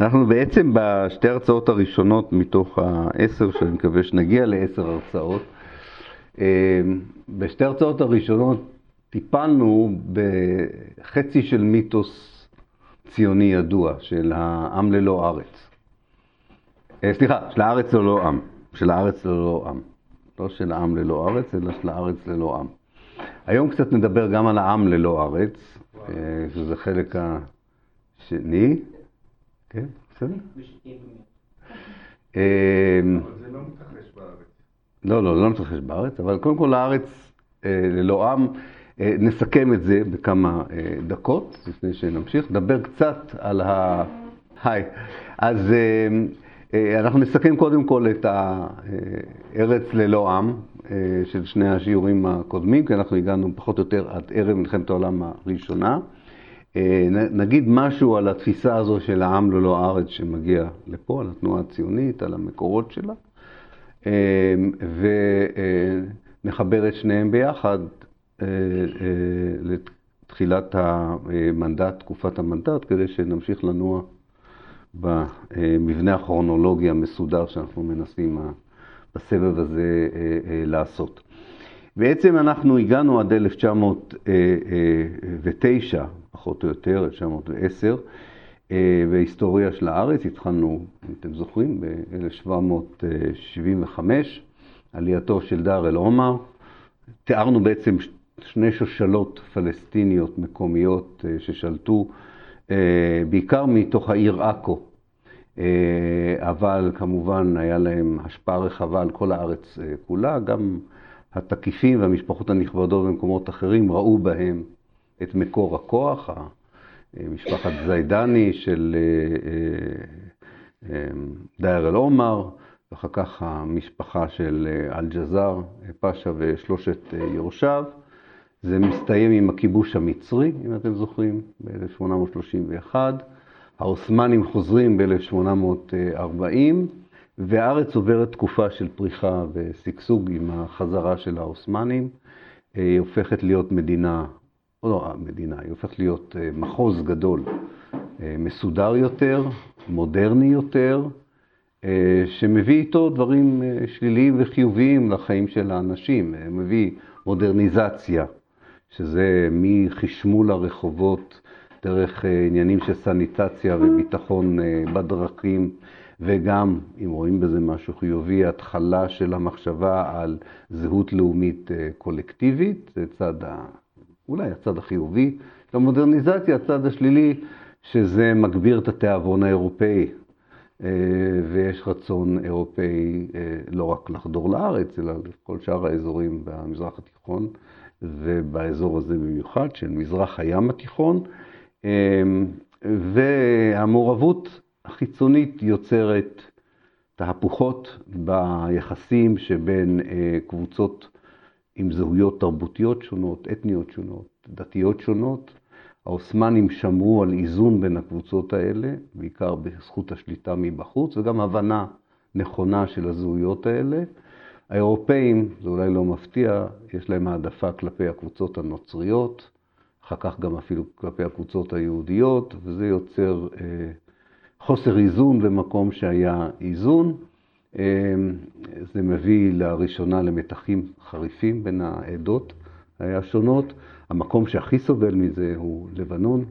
אנחנו בעצם בשתי ההרצאות הראשונות מתוך העשר, שאני מקווה שנגיע לעשר הרצאות, אה, בשתי ההרצאות הראשונות טיפלנו בחצי של מיתוס ציוני ידוע, של העם ללא ארץ. אה, סליחה, של הארץ ללא עם, של הארץ ללא עם. לא של העם ללא ארץ, אלא של הארץ ללא עם. היום קצת נדבר גם על העם ללא ארץ, אה, שזה חלק השני. כן, בסדר? אמ, זה לא מתרחש בארץ. לא, לא, זה לא מתרחש בארץ, אבל קודם כל הארץ אה, ללא עם, אה, נסכם את זה בכמה דקות, לפני שנמשיך. נדבר קצת על ה... היי. אז אנחנו נסכם קודם כל את הארץ ללא עם של שני השיעורים הקודמים, כי אנחנו הגענו פחות או יותר עד ערב מלחמת העולם הראשונה. אה, נגיד משהו על התפיסה הזו של העם ללא הארץ שמגיע לפה, על התנועה הציונית, על המקורות שלה, אה, ונחבר את שניהם ביחד אה, לתחילת המנדט, תקופת המנדט, כדי שנמשיך לנוע במבנה הכרונולוגי המסודר שאנחנו מנסים בסבב הזה לעשות. בעצם אנחנו הגענו עד 1909, פחות או יותר, 1910, אה, בהיסטוריה של הארץ. התחלנו, אם אתם זוכרים, ב-1775, עלייתו של דאר אל-עומר. תיארנו בעצם שני שושלות פלסטיניות מקומיות אה, ששלטו אה, בעיקר מתוך העיר עכו, אבל כמובן היה להם השפעה רחבה על כל הארץ כולה, גם התקיפים והמשפחות הנכבדות במקומות אחרים ראו בהם את מקור הכוח, משפחת זיידני של אה, אה, אה, דייר אל-עומר, ואחר כך המשפחה של אל-ג'זאר, פאשה ושלושת יורשיו. זה מסתיים עם הכיבוש המצרי, אם אתם זוכרים, ב-1831. העות'מאנים חוזרים ב-1840, והארץ עוברת תקופה של פריחה ושגשוג עם החזרה של העות'מאנים. היא הופכת להיות מדינה או לא המדינה, היא הופכת להיות אה, מחוז גדול, אה, מסודר יותר, מודרני יותר, אה, שמביא איתו דברים שליליים וחיוביים לחיים של האנשים. מביא מודרניזציה, שזה מחשמול הרחובות, דרך עניינים של סניטציה וביטחון בדרכים, וגם, אם רואים בזה משהו חיובי, התחלה של המחשבה על זהות לאומית קולקטיבית, זה צד אולי הצד החיובי למודרניזציה, הצד השלילי, שזה מגביר את התיאבון האירופאי, אה, ויש רצון אירופאי אה, לא רק לחדור לארץ, אלא לכל שאר האזורים במזרח התיכון, ובאזור הזה במיוחד, של מזרח הים התיכון. אה, והמעורבות החיצונית יוצרת תהפוכות ביחסים שבין קבוצות עם זהויות תרבותיות שונות, אתניות שונות, דתיות שונות. העות'מאנים שמרו על איזון בין הקבוצות האלה, בעיקר בזכות השליטה מבחוץ, וגם הבנה נכונה של הזהויות האלה. האירופאים, זה אולי לא מפתיע, יש להם העדפה כלפי הקבוצות הנוצריות, אחר כך גם אפילו כלפי הקבוצות היהודיות, וזה יוצר אה, חוסר איזון במקום שהיה איזון. אמ, זה מביא לראשונה למתחים חריפים בין העדות השונות. המקום שהכי סובל מזה הוא לבנון.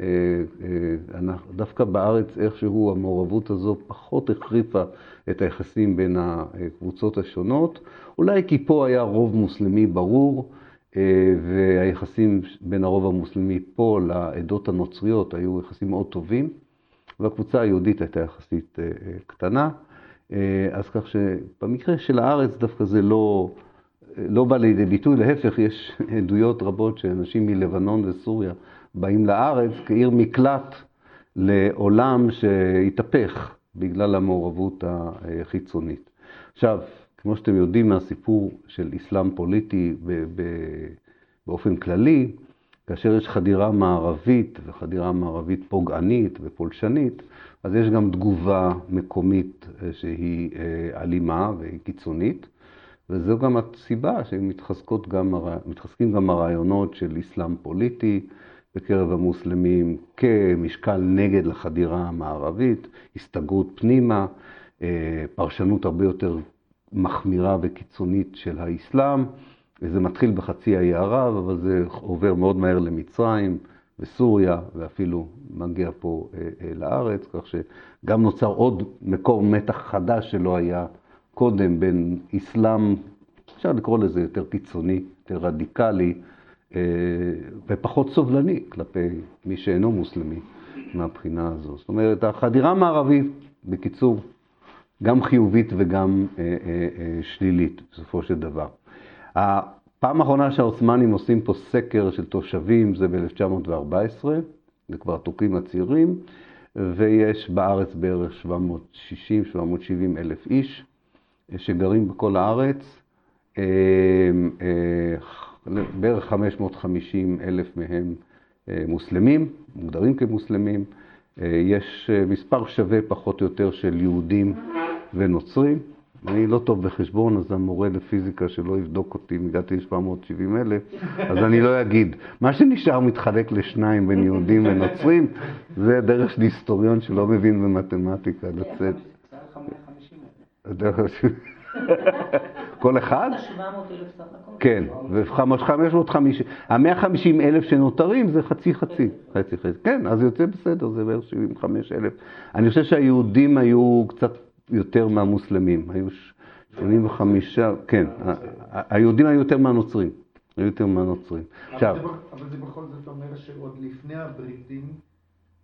אה, אה, דווקא בארץ איכשהו המעורבות הזו פחות החריפה את היחסים בין הקבוצות השונות. אולי כי פה היה רוב מוסלמי ברור, אה, והיחסים בין הרוב המוסלמי פה לעדות הנוצריות היו יחסים מאוד טובים, והקבוצה היהודית הייתה יחסית קטנה. אה, אז כך שבמקרה של הארץ דווקא זה לא, לא בא לידי ביטוי, להפך, יש עדויות רבות שאנשים מלבנון וסוריה באים לארץ כעיר מקלט לעולם שהתהפך בגלל המעורבות החיצונית. עכשיו, כמו שאתם יודעים מהסיפור של אסלאם פוליטי באופן כללי, כאשר יש חדירה מערבית וחדירה מערבית פוגענית ופולשנית, אז יש גם תגובה מקומית אה, שהיא אה, אלימה והיא קיצונית, וזו גם הסיבה שמתחזקים גם, גם הרעיונות של אסלאם פוליטי, בקרב המוסלמים כמשקל נגד לחדירה המערבית, הסתגרות פנימה, אה, פרשנות הרבה יותר מחמירה וקיצונית של האסלאם. וזה מתחיל בחצי האי ערב, אבל זה עובר מאוד מהר למצרים וסוריה, ואפילו מגיע פה אה, אה, לארץ, כך שגם נוצר עוד מקור מתח חדש שלא היה קודם בין אסלאם, אפשר לקרוא לזה יותר קיצוני, יותר רדיקלי, אה, ופחות סובלני כלפי מי שאינו מוסלמי מהבחינה הזו. זאת אומרת, החדירה המערבית, בקיצור, גם חיובית וגם אה, אה, אה, שלילית בסופו של דבר. הפעם האחרונה שהעות'מאנים עושים פה סקר של תושבים זה ב-1914, זה כבר התוכים הצעירים, ויש בארץ בערך 760-770 אלף איש שגרים בכל הארץ, אה, אה, בערך 550 אלף מהם אה, מוסלמים, מוגדרים כמוסלמים, יש מספר שווה פחות או יותר של יהודים ונוצרים. אני לא טוב בחשבון, אז המורה לפיזיקה שלא יבדוק אותי, אם הגעתי ל-770 אלף, אז אני לא אגיד. מה שנשאר מתחלק לשניים בין יהודים ונוצרים, זה דרך של היסטוריון שלא מבין במתמטיקה לצאת. כל אחד? כן, ו-550, ה-150 אלף שנותרים זה חצי חצי, חצי חצי. כן, אז יוצא בסדר, זה בערך 75 אלף. אני חושב שהיהודים היו קצת יותר מהמוסלמים, היו 85, כן, היהודים היו יותר מהנוצרים, היו יותר מהנוצרים. אבל זה בכל זאת אומר שעוד לפני הבריטים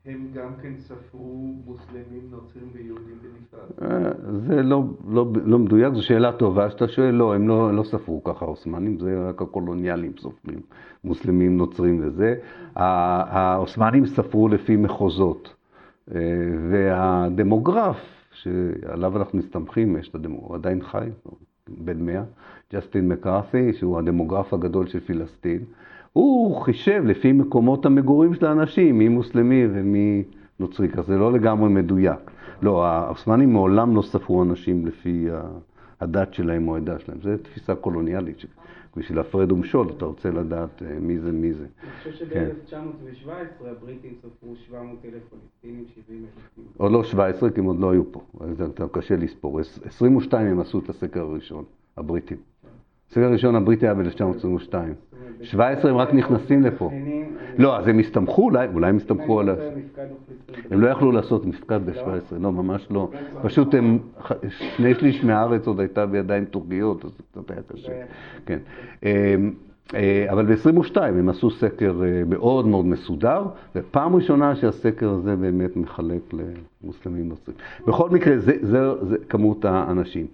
הם גם כן ספרו מוסלמים, נוצרים ויהודים בנפרד. אה, זה לא, לא, לא מדויק, זו שאלה טובה שאתה שואל, לא, הם לא, לא ספרו ככה העות'מאנים, זה רק הקולוניאלים סופרים, מוסלמים, נוצרים וזה. העות'מאנים ספרו לפי מחוזות, אה, והדמוגרף שעליו אנחנו מסתמכים, יש את הדמו, הוא עדיין חי, בן מאה, ג'סטין מקארתי, שהוא הדמוגרף הגדול של פילסטין, הוא חישב לפי מקומות המגורים של האנשים, מי מוסלמי ומי נוצרי, אז זה לא לגמרי מדויק. לא, העות'מאנים מעולם לא ספרו אנשים לפי הדת שלהם או העדה שלהם, זו תפיסה קולוניאלית. בשביל הפרד ומשול, אתה רוצה לדעת אה, מי זה מי זה. אני חושב שב-1917 הבריטים ספרו 700 אלף פלסטינים, 70 אלף. או לא 17, כי הם עוד לא היו פה, זה קשה לספור. 22 הם עשו את הסקר הראשון, הבריטים. הסקר הראשון הבריטי היה ב-1922. 17 הם רק נכנסים לפה. לא, אז הם הסתמכו, אולי, אולי הם הסתמכו על... הם לא יכלו לעשות מפקד ב-17, לא, ממש לא. פשוט הם, שני שליש מהארץ עוד הייתה בידיים טורקיות, אז זה קצת היה קשה. כן. אמ, אה, אבל ב-22 הם עשו סקר אה, מאוד מאוד מסודר, ופעם ראשונה שהסקר הזה באמת מחלק למוסלמים נוצרים. בכל מקרה, זה כמות האנשים.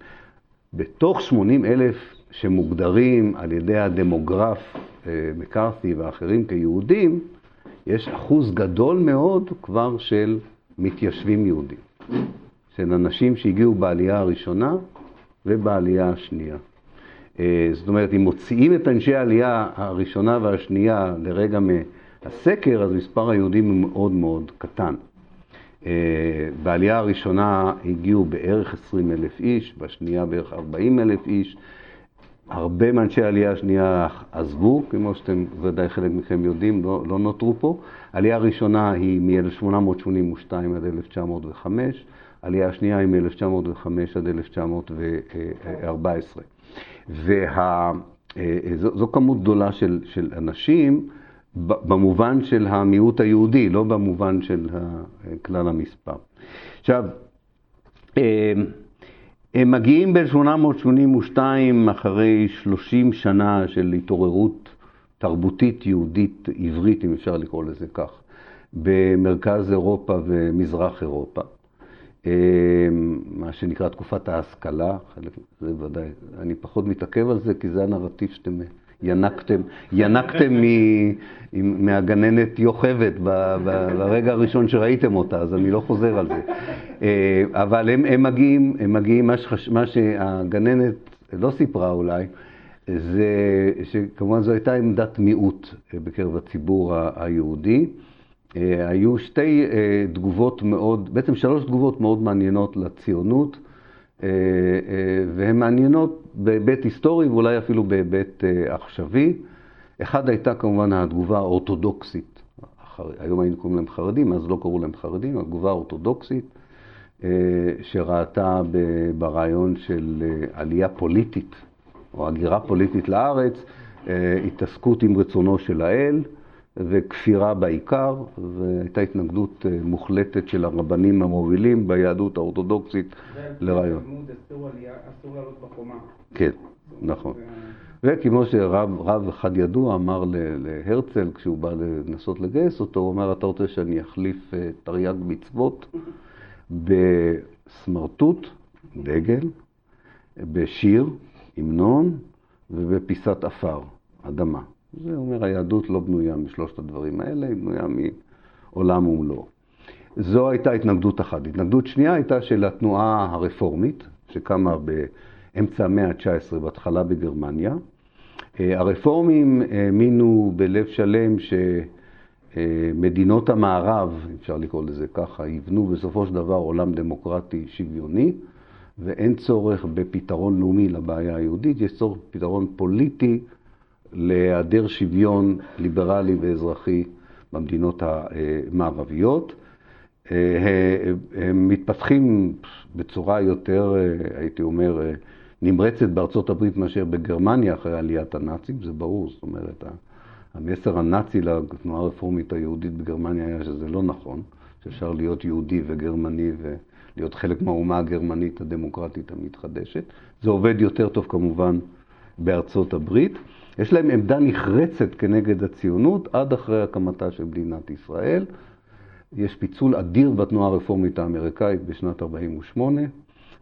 בתוך 80 אלף שמוגדרים על ידי הדמוגרף אה, מקארתי ואחרים כיהודים, יש אחוז גדול מאוד כבר של מתיישבים יהודים, של אנשים שהגיעו בעלייה הראשונה ובעלייה השנייה. אה, זאת אומרת, אם מוציאים את אנשי העלייה הראשונה והשנייה לרגע מהסקר, אז מספר היהודים הוא מאוד מאוד קטן. אה, בעלייה הראשונה הגיעו בערך 20 אלף איש, בשנייה בערך 40 אלף איש, הרבה מאנשי העלייה השנייה עזבו, כמו שאתם ודאי חלק מכם יודעים, לא, לא נותרו פה. העלייה הראשונה היא מ-1882 עד 1905, העלייה השנייה היא מ-1905 עד 1914. וזו כמות גדולה של, של אנשים במובן של המיעוט היהודי, לא במובן של כלל המספר. עכשיו, אה, הם מגיעים ב-1882 אחרי 30 שנה של התעוררות תרבותית יהודית עברית, אם אפשר לקרוא לזה כך, במרכז אירופה ומזרח אירופה. אה, מה שנקרא תקופת ההשכלה, זה ודאי, אני פחות מתעכב על זה כי זה הנרטיב שאתם ינקתם, ינקתם מ, מהגננת יוכבד ברגע הראשון שראיתם אותה, אז אני לא חוזר על זה. אה, אבל הם, הם מגיעים, הם מגיעים, מה, שחש, מה שהגננת לא סיפרה אולי, זה שכמובן זו הייתה עמדת מיעוט אה, בקרב הציבור היהודי. אה, היו שתי תגובות מאוד, בעצם שלוש תגובות מאוד מעניינות לציונות. אה, אה, והן מעניינות בהיבט היסטורי ואולי אפילו בהיבט אה, עכשווי. אחד הייתה כמובן התגובה האורתודוקסית, היום היינו קוראים להם חרדים, אז לא קראו להם חרדים, התגובה האורתודוקסית, שראתה ברעיון של עלייה פוליטית, או הגירה פוליטית לארץ, התעסקות עם רצונו של האל. וכפירה בעיקר, והייתה התנגדות אה, מוחלטת של הרבנים המובילים ביהדות האורתודוקסית לרעיון. אסור לעלות בחומה. כן, נכון. וכמו שרב אחד ידוע אמר להרצל, כשהוא בא לנסות לגייס אותו, הוא אמר, אתה רוצה שאני אחליף אה, תרי"ג מצוות בסמרטוט, דגל, בשיר, המנון, ובפיסת עפר, אדמה. זה אומר, היהדות לא בנויה משלושת הדברים האלה, היא בנויה מעולם ומלואו. זו הייתה התנגדות אחת. התנגדות שנייה הייתה של התנועה הרפורמית, שקמה באמצע המאה ה-19, בהתחלה בגרמניה. אה, הרפורמים האמינו בלב שלם שמדינות המערב, אפשר לקרוא לזה ככה, יבנו בסופו של דבר עולם דמוקרטי שוויוני, ואין צורך בפתרון לאומי לבעיה היהודית, יש צורך בפתרון פוליטי להיעדר שוויון ליברלי ואזרחי במדינות המערביות. הם מתפתחים בצורה יותר, הייתי אומר, נמרצת בארצות הברית מאשר בגרמניה אחרי עליית הנאצים, זה ברור, זאת אומרת, המסר הנאצי לתנועה הרפורמית היהודית בגרמניה היה שזה לא נכון, שאפשר להיות יהודי וגרמני ולהיות חלק מהאומה הגרמנית הדמוקרטית המתחדשת. זה עובד יותר טוב כמובן בארצות הברית. יש להם עמדה נחרצת כנגד הציונות עד אחרי הקמתה של מדינת ישראל. יש פיצול אדיר בתנועה הרפורמית האמריקאית בשנת 48'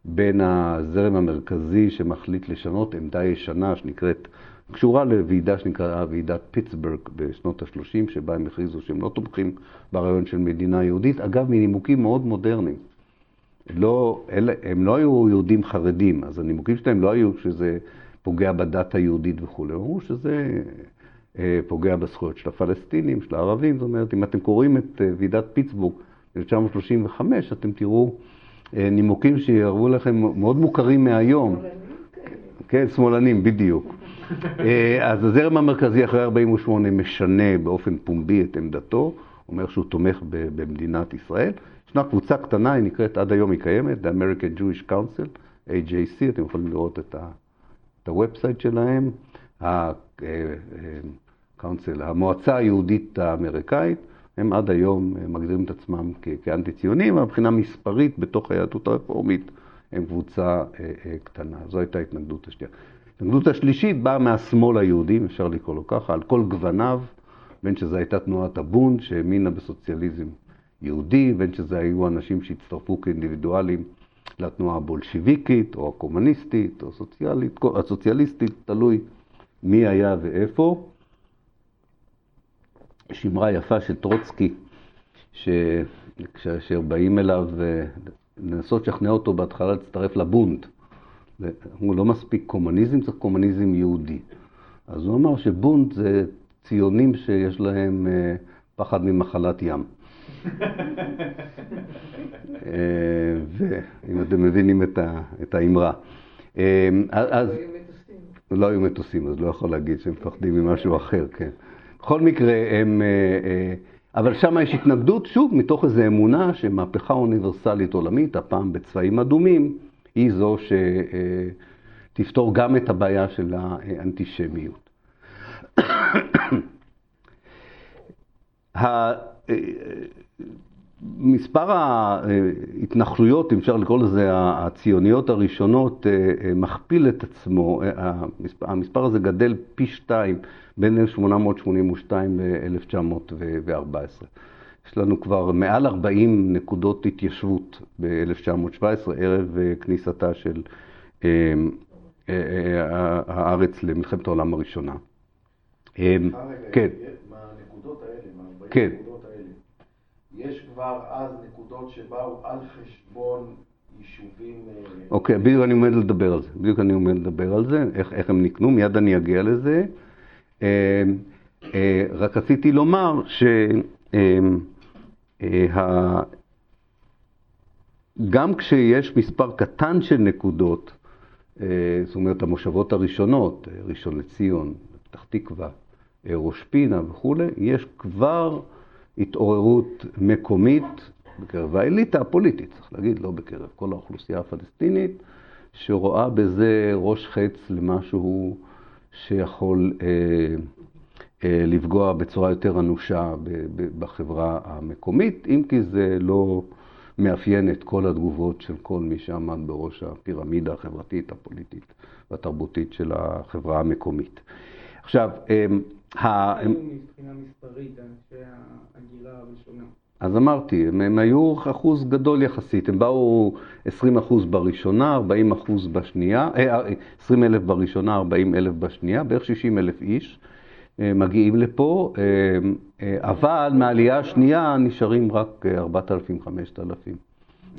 בין הזרם המרכזי שמחליט לשנות עמדה ישנה שנקראת, קשורה לוועידה שנקראה ועידת פיטסבורג בשנות ה-30, שבה הם הכריזו שהם לא תומכים ברעיון של מדינה יהודית, אגב, מנימוקים מאוד מודרניים. לא, הם לא היו יהודים חרדים, אז הנימוקים שלהם לא היו שזה פוגע בדת היהודית וכולי. אמרו שזה אה, פוגע בזכויות של הפלסטינים, של הערבים. זאת אומרת, אם אתם קוראים את אה, ועידת פיטסבורג ב-1935, אתם תראו אה, נימוקים שיראו לכם מאוד מוכרים מהיום. כן, שמאלנים, בדיוק. אז הזרם המרכזי אחרי 48' משנה באופן פומבי את עמדתו, אומר שהוא תומך במדינת ישראל. ישנה קבוצה קטנה, היא נקראת, עד היום היא קיימת, The American Jewish Council, AJC, אתם יכולים לראות את ה... את ה website שלהם, ה council, המועצה היהודית האמריקאית, הם עד היום מגדירים את עצמם כאנטי ציונים, אבל מבחינה מספרית בתוך היהדות הרפורמית הם קבוצה אה, אה, קטנה. זו הייתה ההתנגדות השנייה. ההתנגדות השלישית באה מהשמאל היהודי, אפשר לקרוא לו ככה, על כל גווניו, בין שזו הייתה תנועת הבונד שהאמינה בסוציאליזם יהודי, בין שזה היו אנשים שהצטרפו כאינדיבידואלים לתנועה הבולשיביקית, או הקומוניסטית, או הסוציאלית, הסוציאליסטית, תלוי מי היה ואיפה. יש אמרה יפה של טרוצקי, שכאשר באים אליו אה, לנסות לשכנע אותו בהתחלה להצטרף לבונד, הוא לא מספיק קומוניזם, צריך קומוניזם יהודי. אז הוא אמר שבונד זה ציונים שיש להם אה, פחד ממחלת ים. אה, ואם אתם מבינים את האמרה. אה, אז... לא היו מטוסים, אז לא יכול להגיד שהם מפחדים ממשהו אחר, כן. בכל מקרה, הם... אה, אבל שם יש התנגדות, שוב, מתוך איזו אמונה שמהפכה אוניברסלית עולמית, הפעם בצבעים אדומים, היא זו שתפתור גם את הבעיה של האנטישמיות. מספר ההתנחלויות, אם אפשר לקרוא לזה, הציוניות הראשונות, אה, אה, מכפיל את עצמו. אה, המספר הזה גדל פי שתיים בין 1882 ל-1914. יש לנו כבר מעל 40 נקודות התיישבות ב-1917, ערב כניסתה של הארץ למלחמת העולם הראשונה. כן. מהנקודות האלה, מה-40 כן. נקודות יש כבר אז נקודות שבאו על חשבון יישובים... אה, אוקיי, בדיוק אני עומד לדבר על זה. בדיוק אני עומד לדבר על זה, איך, איך הם נקנו, מיד אני אגיע לזה. אה, אה, רק רציתי לומר ש... גם כשיש מספר קטן של נקודות, זאת אומרת המושבות הראשונות, ראשון לציון, פתח תקווה, ראש פינה וכולי, יש כבר התעוררות מקומית בקרב האליטה הפוליטית, צריך להגיד, לא בקרב כל האוכלוסייה הפלסטינית, שרואה בזה ראש חץ למשהו שיכול אה, אה, לפגוע בצורה יותר אנושה בחברה המקומית, אם כי זה לא מאפיין את כל התגובות של כל מי שעמד בראש הפירמידה החברתית, הפוליטית והתרבותית של החברה המקומית. עכשיו, אה, אז אמרתי, הם, היו אחוז גדול יחסית, הם באו 20 אחוז בראשונה, 40 אחוז בשנייה, 20 אה, אלף בראשונה, 40 אלף בשנייה, בערך 60 אלף איש אה, מגיעים לפה, אה, אבל מהעלייה השנייה נשארים רק 4,000-5,000.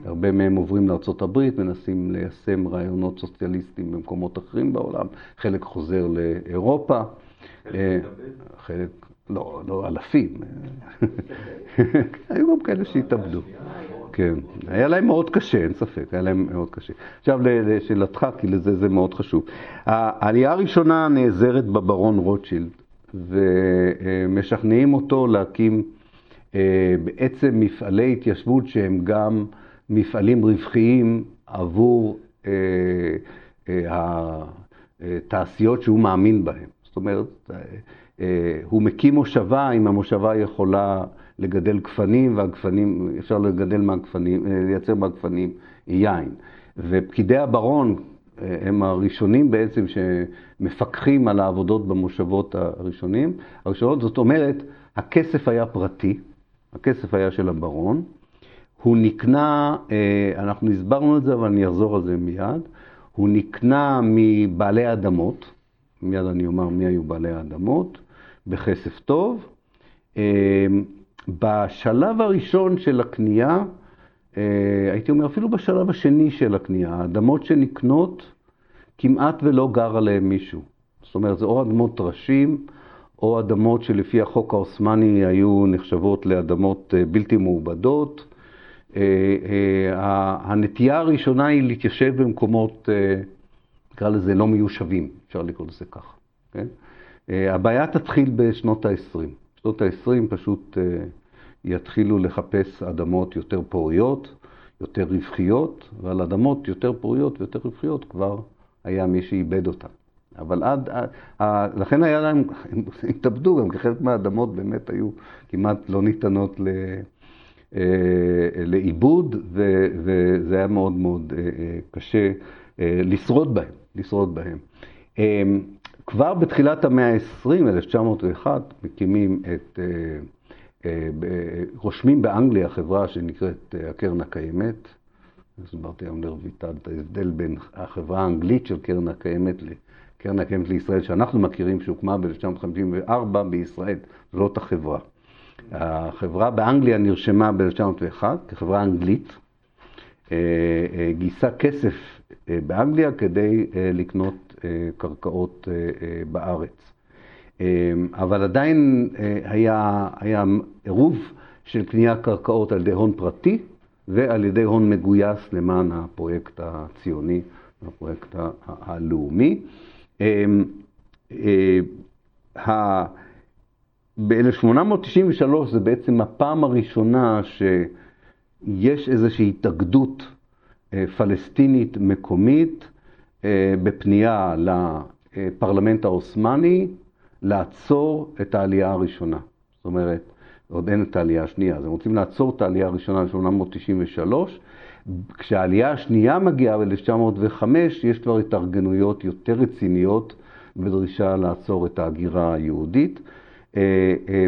הרבה מהם עוברים לארה"ב, מנסים ליישם רעיונות סוציאליסטיים במקומות אחרים בעולם, חלק חוזר לאירופה. חלק לא, לא אלפים. היו גם כאלה שהתאבדו. כן, היה להם מאוד קשה, אין ספק, היה להם מאוד קשה. עכשיו לשאלתך, כי לזה זה מאוד חשוב. העלייה הראשונה נעזרת בברון רוטשילד, ומשכנעים אותו להקים אה, בעצם מפעלי התיישבות שהם גם מפעלים רווחיים עבור אה, אה, התעשיות שהוא מאמין בהן. זאת אומרת, אה, הוא מקים מושבה, אם המושבה יכולה לגדל גפנים, והגפנים, אפשר לגדל מהגפנים, אה, לייצר מהגפנים יין. ופקידי הברון אה, הם הראשונים בעצם שמפקחים על העבודות במושבות הראשונים. הראשונות, זאת אומרת, הכסף היה פרטי, הכסף היה של הברון. הוא נקנה, אנחנו הסברנו את זה, אבל אני אחזור על זה מיד. הוא נקנה מבעלי אדמות, מיד אני אומר מי היו בעלי האדמות, בכסף טוב. אמ, בשלב הראשון של הקנייה, אה, הייתי אומר אפילו בשלב השני של הקנייה, האדמות שנקנות כמעט ולא גר עליהן מישהו. זאת אומרת, זה או אדמות טרשים, או אדמות שלפי החוק העות'מאני היו נחשבות לאדמות אה, בלתי מעובדות. אה, הנטייה הראשונה היא להתיישב במקומות, נקרא לזה לא מיושבים, אפשר לקרוא לזה ככה. כן? אה, הבעיה תתחיל בשנות ה-20. בשנות ה-20 פשוט אה, יתחילו לחפש אדמות יותר פוריות, יותר רווחיות, ועל אדמות יותר פוריות ויותר רווחיות כבר היה מי שאיבד אותן. אבל עד, אה, לכן היה להם, הם התאבדו גם, כי חלק מהאדמות באמת היו כמעט לא ניתנות לעיבוד, וזה היה מאוד מאוד קשה לשרוד בהם, לשרוד בהם. כבר בתחילת המאה ה-20, 1901, מקימים את, אה, אה, רושמים באנגליה חברה שנקראת אה, הקרן הקיימת. הסברתי היום לרויטל את ההבדל בין החברה האנגלית של קרן הקיימת לקרן הקיימת לישראל, שאנחנו מכירים, שהוקמה ב-1954 בישראל, זאת החברה. החברה באנגליה נרשמה ב-1901 כחברה אנגלית, גייסה כסף באנגליה כדי לקנות קרקעות אה, אה, בארץ. אבל עדיין היה, היה עירוב של קניית קרקעות על ידי הון פרטי ועל ידי הון מגויס למען הפרויקט הציוני, הפרויקט הלאומי. ב-1893 זה בעצם הפעם הראשונה שיש איזושהי התאגדות פלסטינית מקומית אה, בפנייה לפרלמנט העות'מאני לעצור את העלייה הראשונה. זאת אומרת, עוד אין את העלייה השנייה, אז הם רוצים לעצור את העלייה הראשונה ב-893. כשהעלייה השנייה מגיעה ב-1905, יש כבר התארגנויות יותר רציניות בדרישה לעצור את ההגירה היהודית. אה, אה,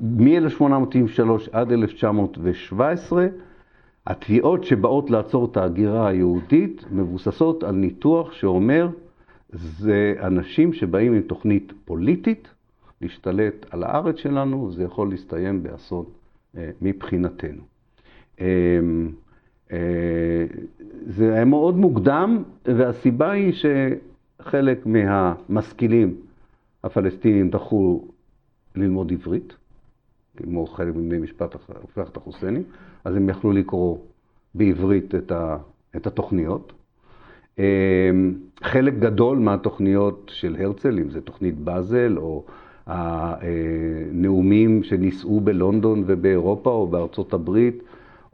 מ-1893 עד 1917, התביעות שבאות לעצור את ההגירה היהודית מבוססות על ניתוח שאומר זה אנשים שבאים עם תוכנית פוליטית להשתלט על הארץ שלנו, זה יכול להסתיים באסון אה, מבחינתנו. אה, אה, זה היה מאוד מוקדם, והסיבה היא שחלק מהמשכילים הפלסטינים דחו ללמוד עברית, כמו חלק מבני משפחת החוסיינים. אז הם יכלו לקרוא בעברית את, ה, את התוכניות. אמ, חלק גדול מהתוכניות של הרצל, אם זה תוכנית באזל או הנאומים שנישאו בלונדון ובאירופה או בארצות הברית,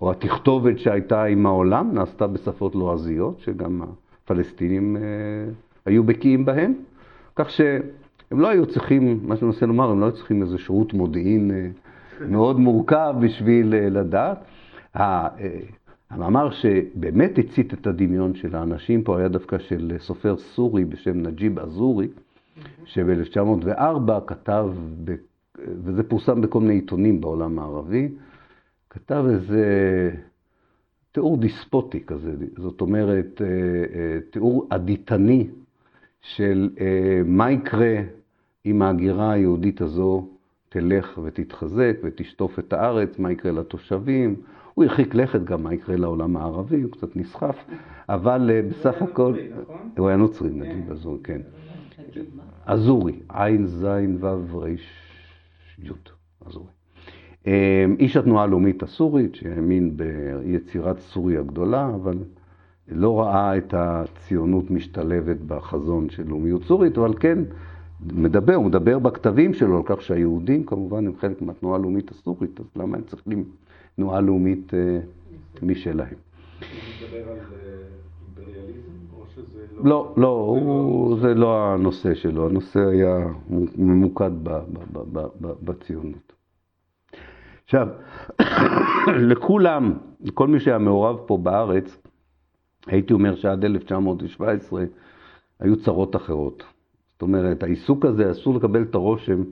או התכתובת שהייתה עם העולם, נעשתה בשפות לועזיות, שגם הפלסטינים היו בקיאים בהן. כך שהם לא היו צריכים, מה שאני מנסה לומר, הם לא היו צריכים איזה שירות מודיעין מאוד מורכב בשביל לדעת. המאמר שבאמת הצית את הדמיון של האנשים פה היה דווקא של סופר סורי בשם נג'יב אזורי, שב-1904 כתב. וזה פורסם בכל מיני עיתונים בעולם הערבי, כתב איזה תיאור דיספוטי כזה, זאת אומרת, אה, אה, תיאור עדיתני של אה, מה יקרה אם ההגירה היהודית הזו תלך ותתחזק ותשטוף את הארץ, מה יקרה לתושבים. הוא הרחיק לכת גם מה יקרה לעולם הערבי, הוא קצת נסחף, אבל בסך הכל... נכון? הוא היה נוצרי, נגיד, אזורי, כן. אזורי, עין, זין, וו, ריש, יוד, אזורי. איש התנועה הלאומית הסורית, שהאמין ביצירת סוריה הגדולה, אבל לא ראה את הציונות משתלבת בחזון של לאומיות סורית, אבל כן מדבר, הוא מדבר בכתבים שלו על כך שהיהודים כמובן הם חלק מהתנועה הלאומית הסורית, אז למה הם צריכים תנועה לאומית אה, משלהם? לא... לא, זה לא הנושא שלו, הנושא היה ממוקד בציונות. עכשיו, לכולם, לכל מי שהיה מעורב פה בארץ, הייתי אומר שעד 1917 היו צרות אחרות. אומרת, העיסוק הזה, אסור לקבל את הרושם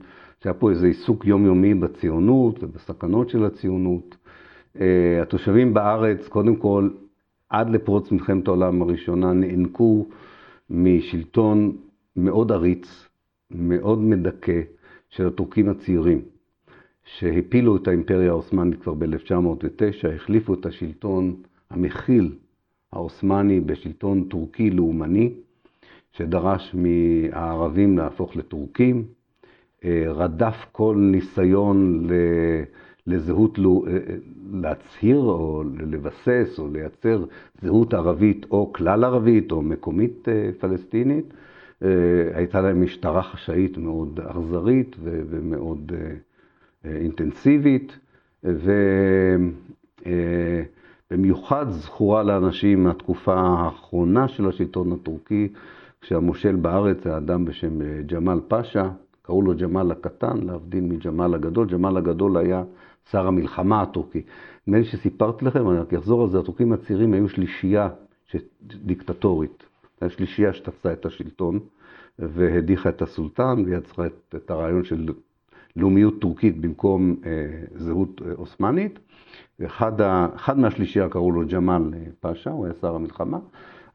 שהיה פה איזה עיסוק יומיומי בציונות ובסכנות של הציונות. אה, התושבים בארץ, קודם כל, עד לפרוץ מלחמת העולם הראשונה, נאנקו משלטון מאוד עריץ, מאוד מדכא, של הטורקים הצעירים, שהפילו את האימפריה העות'מאנית כבר ב-1909, החליפו את השלטון המכיל העות'מאני בשלטון טורקי לאומני. שדרש מהערבים להפוך לטורקים, אה, רדף כל ניסיון לזהות, אה, אה, להצהיר או לבסס או לייצר זהות ערבית או כלל ערבית או מקומית פלסטינית. הייתה להם משטרה חשאית מאוד אכזרית ומאוד אינטנסיבית, ובמיוחד זכורה לאנשים מהתקופה האחרונה של השלטון הטורקי, כשהמושל בארץ היה אדם בשם אה, ג'מאל פאשה, קראו לו ג'מאל הקטן, להבדיל מג'מאל הגדול. ג'מאל הגדול היה שר המלחמה הטורקי. נדמה לי שסיפרתי לכם, אני רק אחזור על זה, הטורקים הצעירים היו שלישייה דיקטטורית. הייתה שלישייה שתפסה את השלטון והדיחה את הסולטן ויצרה את, את הרעיון של לאומיות טורקית במקום אה, זהות אה, אוסמנית. אחד מהשלישייה קראו לו ג'מאל אה, פאשה, הוא היה שר המלחמה.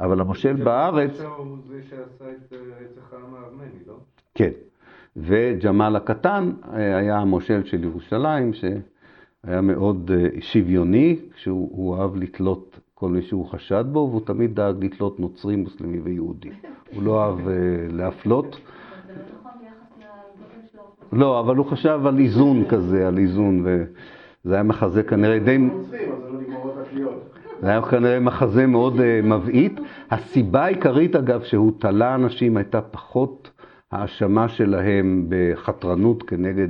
אבל המושל בארץ... הוא זה שעשה את רצח העם הארמני, לא? כן. וג'מאל הקטן אה, היה המושל של ירושלים, שהיה מאוד אה, שוויוני, כשהוא אהב לתלות כל מי שהוא חשד בו, והוא תמיד דאג לתלות נוצרי, מוסלמי ויהודי. הוא לא אהב אה, להפלות. לא, אבל הוא חשב על איזון כזה, על איזון, וזה היה מחזה כנראה די... זה היה כנראה מחזה מאוד אה, מבעית. הסיבה העיקרית, אגב, שהוא תלה אנשים הייתה פחות האשמה שלהם בחתרנות כנגד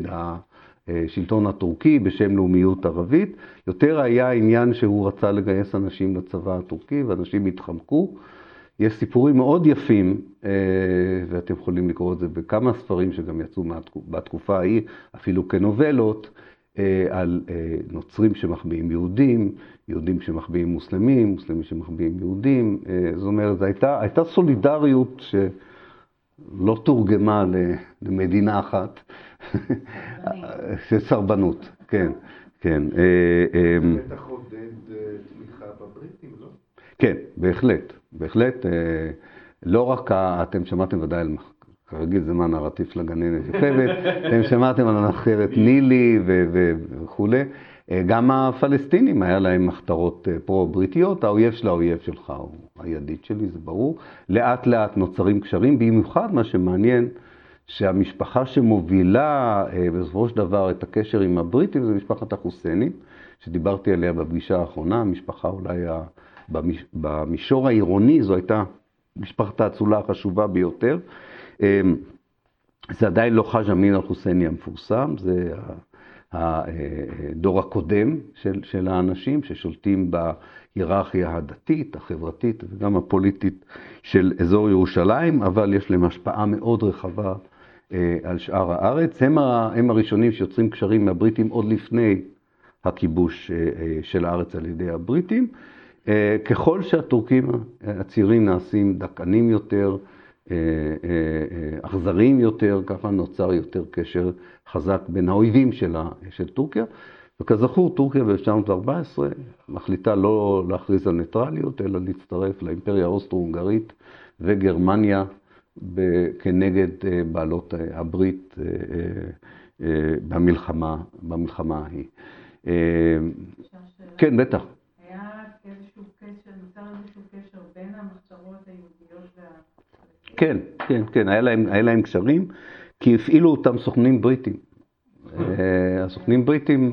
השלטון הטורקי בשם לאומיות ערבית, יותר היה עניין שהוא רצה לגייס אנשים לצבא הטורקי ואנשים התחמקו. יש סיפורים מאוד יפים, אה, ואתם יכולים לקרוא את זה בכמה ספרים שגם יצאו בתקופה ההיא, אפילו כנובלות, על נוצרים שמחביאים יהודים, יהודים שמחביאים מוסלמים, מוסלמים שמחביאים יהודים. אה, זאת אומרת, הייתה, הייתה סולידריות שלא תורגמה למדינה אחת, סרבנות, כן, כן. אה, אה, בטח עודד תמיכה בבריטים, לא? כן, בהחלט, בהחלט. לא רק, אתם שמעתם ודאי על כרגיל זה מה נרטיב של הגננת יוכבד, אתם שמעתם על הנחרת נילי וכולי. אה, גם הפלסטינים, היה להם מחתרות אה, פרו-בריטיות, האויב של האויב שלך הוא הידיד שלי, זה ברור. לאט לאט נוצרים קשרים, במיוחד מה שמעניין, שהמשפחה שמובילה אה, בסופו של דבר את הקשר עם הבריטים זה משפחת החוסיינים, שדיברתי עליה בפגישה האחרונה, המשפחה אולי במישור העירוני זו הייתה משפחת האצולה החשובה ביותר. זה עדיין לא חאג' אמין אל-חוסייני המפורסם, זה הדור הקודם של, של האנשים ששולטים בהיררכיה הדתית, החברתית וגם הפוליטית של אזור ירושלים, אבל יש להם השפעה מאוד רחבה אה, על שאר הארץ. הם, הם הראשונים שיוצרים קשרים מהבריטים עוד לפני הכיבוש אה, אה, של הארץ על ידי הבריטים. ככל שהטורקים הצעירים נעשים דכאנים יותר, אכזריים יותר, ככה נוצר יותר קשר חזק בין האויבים שלה, של טורקיה. וכזכור, טורקיה ב-1914 מחליטה לא להכריז על ניטרליות, אלא להצטרף לאימפריה האוסטרו-הונגרית וגרמניה כנגד אה, בעלות אה, הברית אה, במלחמה, במלחמה ההיא. כן, בטח. היה איזשהו קשר, נוצר איזשהו קשר בין המחתרות היהודיות וה... כן, כן, כן, היה להם, היה להם קשרים, כי הפעילו אותם סוכנים בריטים. הסוכנים בריטים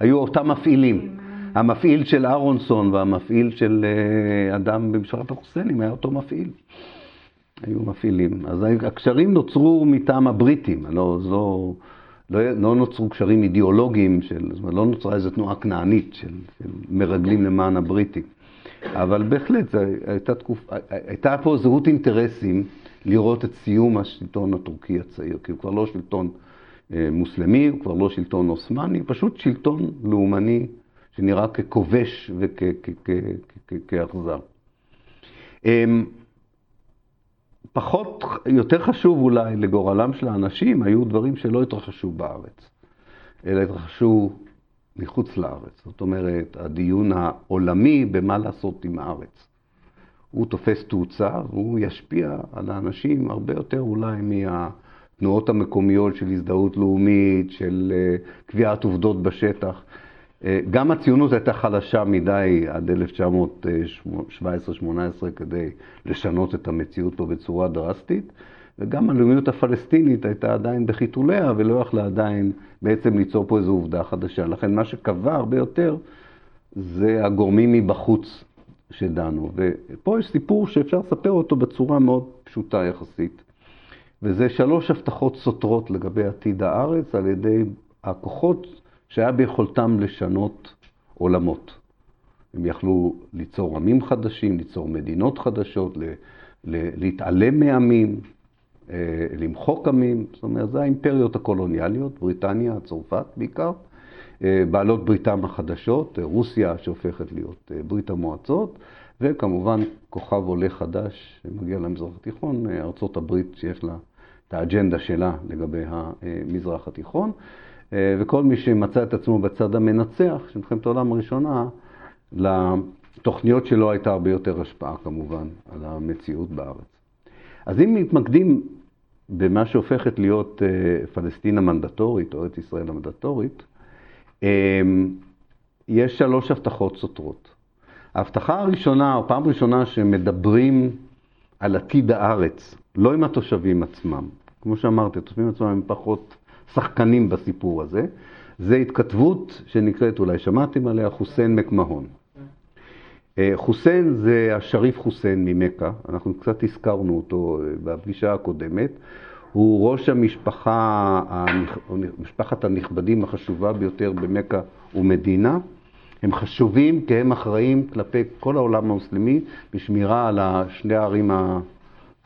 היו אותם מפעילים. המפעיל של אהרונסון והמפעיל של אדם במשפחת החוסיינים היה אותו מפעיל. היו מפעילים. אז הקשרים נוצרו מטעם הבריטים, לא, לא, לא, לא נוצרו קשרים אידיאולוגיים, של, זאת אומרת, לא נוצרה איזו תנועה כנענית של, של מרגלים למען הבריטים. אבל בהחלט, הייתה, תקופ, הייתה פה זהות אינטרסים לראות את סיום השלטון הטורקי הצעיר, כי הוא כבר לא שלטון אה, מוסלמי, הוא כבר לא שלטון עות'מאני, פשוט שלטון לאומני שנראה ככובש וכאכזר. אמ, פחות, יותר חשוב אולי לגורלם של האנשים, היו דברים שלא התרחשו בארץ, אלא התרחשו מחוץ לארץ. זאת אומרת, הדיון העולמי במה לעשות עם הארץ. הוא תופס תאוצה והוא ישפיע על האנשים הרבה יותר אולי מהתנועות המקומיות של הזדהות לאומית, של אה, קביעת עובדות בשטח. אה, גם הציונות הייתה חלשה מדי עד 1917-18 כדי לשנות את המציאות פה בצורה דרסטית, וגם הלאומיות הפלסטינית הייתה עדיין בחיתוליה ולא יכלה עדיין בעצם ליצור פה איזו עובדה חדשה. לכן מה שקבע הרבה יותר זה הגורמים מבחוץ שדנו. ופה יש סיפור שאפשר לספר אותו בצורה מאוד פשוטה יחסית. וזה שלוש הבטחות סותרות לגבי עתיד הארץ על ידי הכוחות שהיה ביכולתם לשנות עולמות. הם יכלו ליצור עמים חדשים, ליצור מדינות חדשות, להתעלם מעמים, למחוק עמים, זאת אומרת, זה האימפריות הקולוניאליות, בריטניה, צרפת בעיקר, אה, בעלות בריתם החדשות, אה, רוסיה שהופכת להיות ברית המועצות, וכמובן כוכב עולה חדש שמגיע למזרח התיכון, ארצות הברית שיש לה את האג'נדה שלה לגבי המזרח התיכון. אה, וכל מי שמצא את עצמו בצד המנצח של מלחמת העולם הראשונה, לתוכניות שלו הייתה הרבה יותר השפעה כמובן על המציאות בארץ. אז אם מתמקדים במה שהופכת להיות אה, פלסטין המנדטורית, או ארץ ישראל המנדטורית, אה, יש שלוש הבטחות סותרות. ההבטחה הראשונה, או פעם ראשונה שמדברים על עתיד הארץ, לא עם התושבים עצמם. כמו שאמרתי, התושבים עצמם הם פחות שחקנים בסיפור הזה. זה התכתבות שנקראת, אולי שמעתם עליה, חוסיין מקמהון. אה, חוסיין זה השריף חוסיין ממכה, אנחנו קצת הזכרנו אותו אה, בפגישה הקודמת. הוא ראש המשפחה, משפחת הנכבדים החשובה ביותר במכה ומדינה. הם חשובים כי הם אחראים כלפי כל העולם המוסלמי בשמירה על שני הערים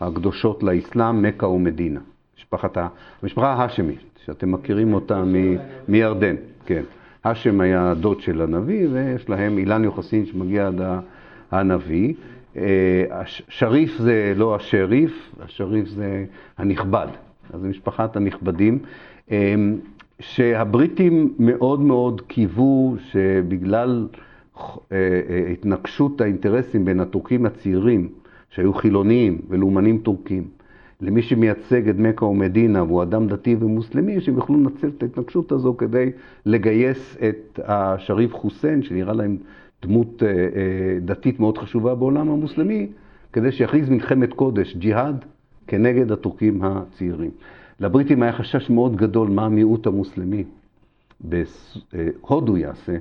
הקדושות לאסלאם, מכה ומדינה. משפחת, המשפחה ההאשמית. שאתם מכירים אותה מירדן, כן. האשם היה דוד של הנביא, ויש להם אילן יוחסין שמגיע עד הנביא. אה, שריף זה לא השריף, השריף זה הנכבד, אז זה משפחת הנכבדים. אה, שהבריטים מאוד מאוד קיוו שבגלל אה, התנגשות האינטרסים בין הטורקים הצעירים, שהיו חילוניים ולאומנים טורקים, למי שמייצג את מכה ומדינה והוא אדם דתי ומוסלמי, שהם יוכלו לנצל את ההתנגשות הזו כדי לגייס את השריף חוסיין, שנראה להם דמות אה, אה, דתית מאוד חשובה בעולם המוסלמי, כדי שיכריז מלחמת קודש, ג'יהאד, כנגד הטורקים הצעירים. לבריטים היה חשש מאוד גדול מה המיעוט המוסלמי בהודו יעשה,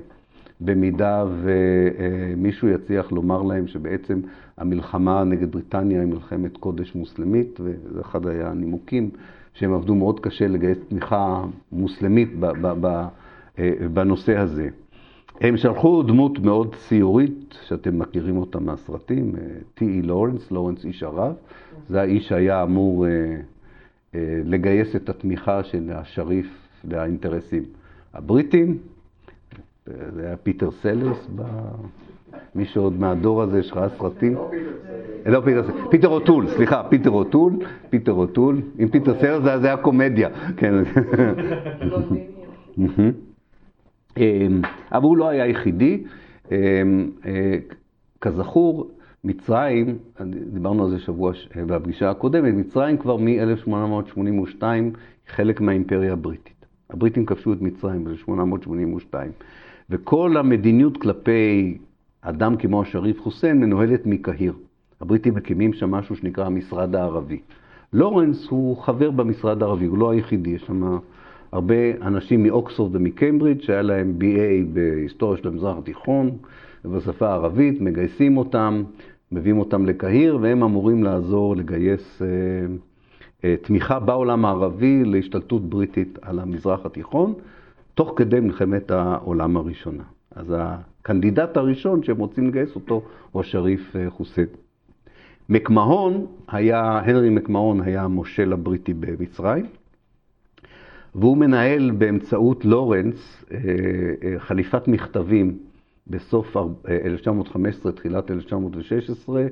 במידה ומישהו יצליח לומר להם שבעצם המלחמה נגד בריטניה היא מלחמת קודש מוסלמית, וזה אחד היה הנימוקים שהם עבדו מאוד קשה לגייס תמיכה מוסלמית בנושא הזה. הם שלחו דמות מאוד ציורית, שאתם מכירים אותה מהסרטים, טי.אי לורנס, לורנס איש ערב. זה האיש שהיה אמור לגייס את התמיכה של השריף לאינטרסים הבריטים. זה היה פיטר סלרס, מי שעוד מהדור הזה שראה סרטים. לא פיטר סלרס, פיטר אוטול, סליחה, פיטר אוטול, פיטר אוטול. אם פיטר סלרס זה היה קומדיה. כן. אבל הוא לא היה יחידי. כזכור, מצרים, דיברנו על זה שבוע בפגישה הקודמת, מצרים כבר מ-1882 חלק מהאימפריה הבריטית. הבריטים כבשו את מצרים ב-1882, וכל המדיניות כלפי אדם כמו השריף חוסיין מנוהלת מקהיר. הבריטים מקימים שם משהו שנקרא המשרד הערבי. לורנס הוא חבר במשרד הערבי, הוא לא היחידי, יש שם הרבה אנשים מאוקספורד ומקיימברידג' שהיה להם BA בהיסטוריה של המזרח התיכון ובשפה הערבית, מגייסים אותם, מביאים אותם לקהיר, והם אמורים לעזור לגייס אה, אה, תמיכה בעולם הערבי להשתלטות בריטית על המזרח התיכון, תוך כדי מלחמת העולם הראשונה. אז הקנדידט הראשון שהם רוצים לגייס אותו הוא השריף אה, חוסיין. מקמהון היה, הנרי מקמהון היה המושל הבריטי במצרים, והוא מנהל באמצעות לורנס חליפת מכתבים בסוף 1915, תחילת 1916,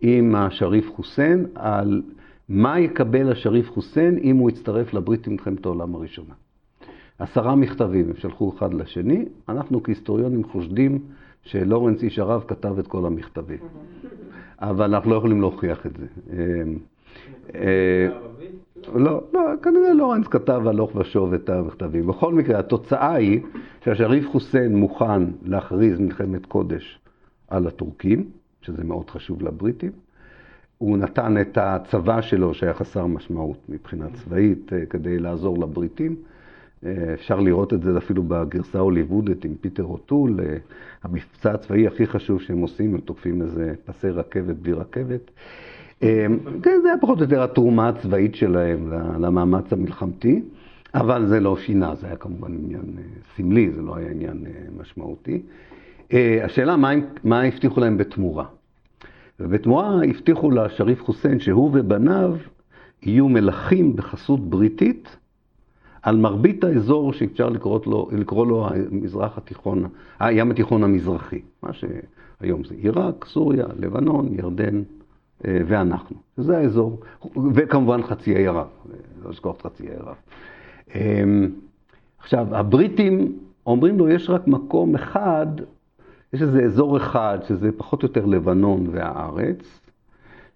עם השריף חוסיין, על מה יקבל השריף חוסיין אם הוא יצטרף לבריטים במלחמת העולם הראשונה. עשרה מכתבים הם שלחו אחד לשני, אנחנו כהיסטוריונים חושדים שלורנס איש הרב כתב את כל המכתבים, אבל אנחנו לא יכולים להוכיח את זה. לא, לא, כנראה לורנס כתב הלוך ושוב את המכתבים. בכל מקרה, התוצאה היא שהשריף חוסיין מוכן להכריז מלחמת קודש על הטורקים, שזה מאוד חשוב לבריטים. הוא נתן את הצבא שלו, שהיה חסר משמעות מבחינה צבאית, אה, כדי לעזור לבריטים. אה, אפשר לראות את זה אפילו בגרסה הוליוודית עם פיטר אוטול. אה, המבצע הצבאי הכי חשוב שהם עושים, הם תוקפים איזה פסי רכבת בלי רכבת. אמ, כן, זה היה פחות או יותר התרומה הצבאית שלהם למאמץ המלחמתי, אבל זה לא שינה, זה היה כמובן עניין אה, סמלי, זה לא היה עניין אה, משמעותי. אה, השאלה, מה, מה הבטיחו להם בתמורה? ובתמורה הבטיחו לשריף חוסיין שהוא ובניו יהיו מלכים בחסות בריטית על מרבית האזור שאפשר לקרוא לו, לקרוא לו המזרח התיכון, הים התיכון המזרחי, מה שהיום זה עיראק, סוריה, לבנון, ירדן, אה, ואנחנו. זה האזור, וכמובן חצי האי ערב, לא לשכוח את חצי האי ערב. אמ, עכשיו, הבריטים אומרים לו, יש רק מקום אחד, יש איזה אזור אחד, שזה פחות או יותר לבנון והארץ,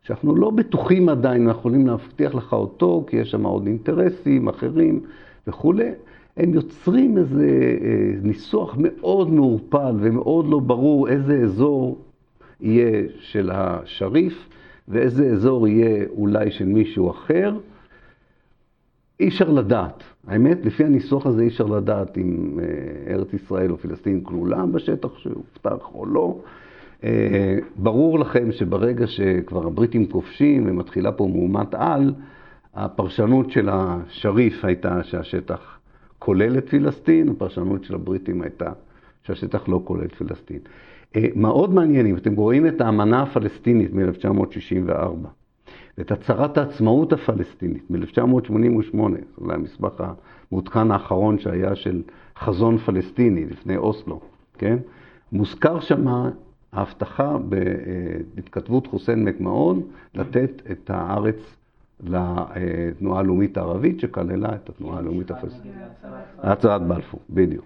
שאנחנו לא בטוחים עדיין, אנחנו יכולים להבטיח לך אותו, כי יש שם עוד אינטרסים אחרים וכולי. הם יוצרים איזה אה, ניסוח מאוד מעורפל ומאוד לא ברור איזה אזור יהיה של השריף. ואיזה אזור יהיה אולי של מישהו אחר, אי אפשר לדעת. האמת, לפי הניסוח הזה אי אפשר לדעת אם אה, ארץ ישראל או פלסטין כלולה בשטח שהובטח או לא. אה, ברור לכם שברגע שכבר הבריטים כובשים ומתחילה פה מהומת על, הפרשנות של השריף הייתה שהשטח כולל את פלסטין, הפרשנות של הבריטים הייתה שהשטח לא כולל את פלסטין. אה, מאוד מעניינים, אתם רואים את האמנה הפלסטינית מ-1964 ואת הצהרת העצמאות הפלסטינית מ-1988, זה המסמך המעודכן האחרון שהיה של חזון פלסטיני לפני אוסלו, כן? מוזכר שמה ההבטחה בהתכתבות חוסיין מקמהון לתת את הארץ לתנועה הלאומית הערבית שכללה את התנועה הלאומית הפלסטינית. הצהרת בלפור, בדיוק.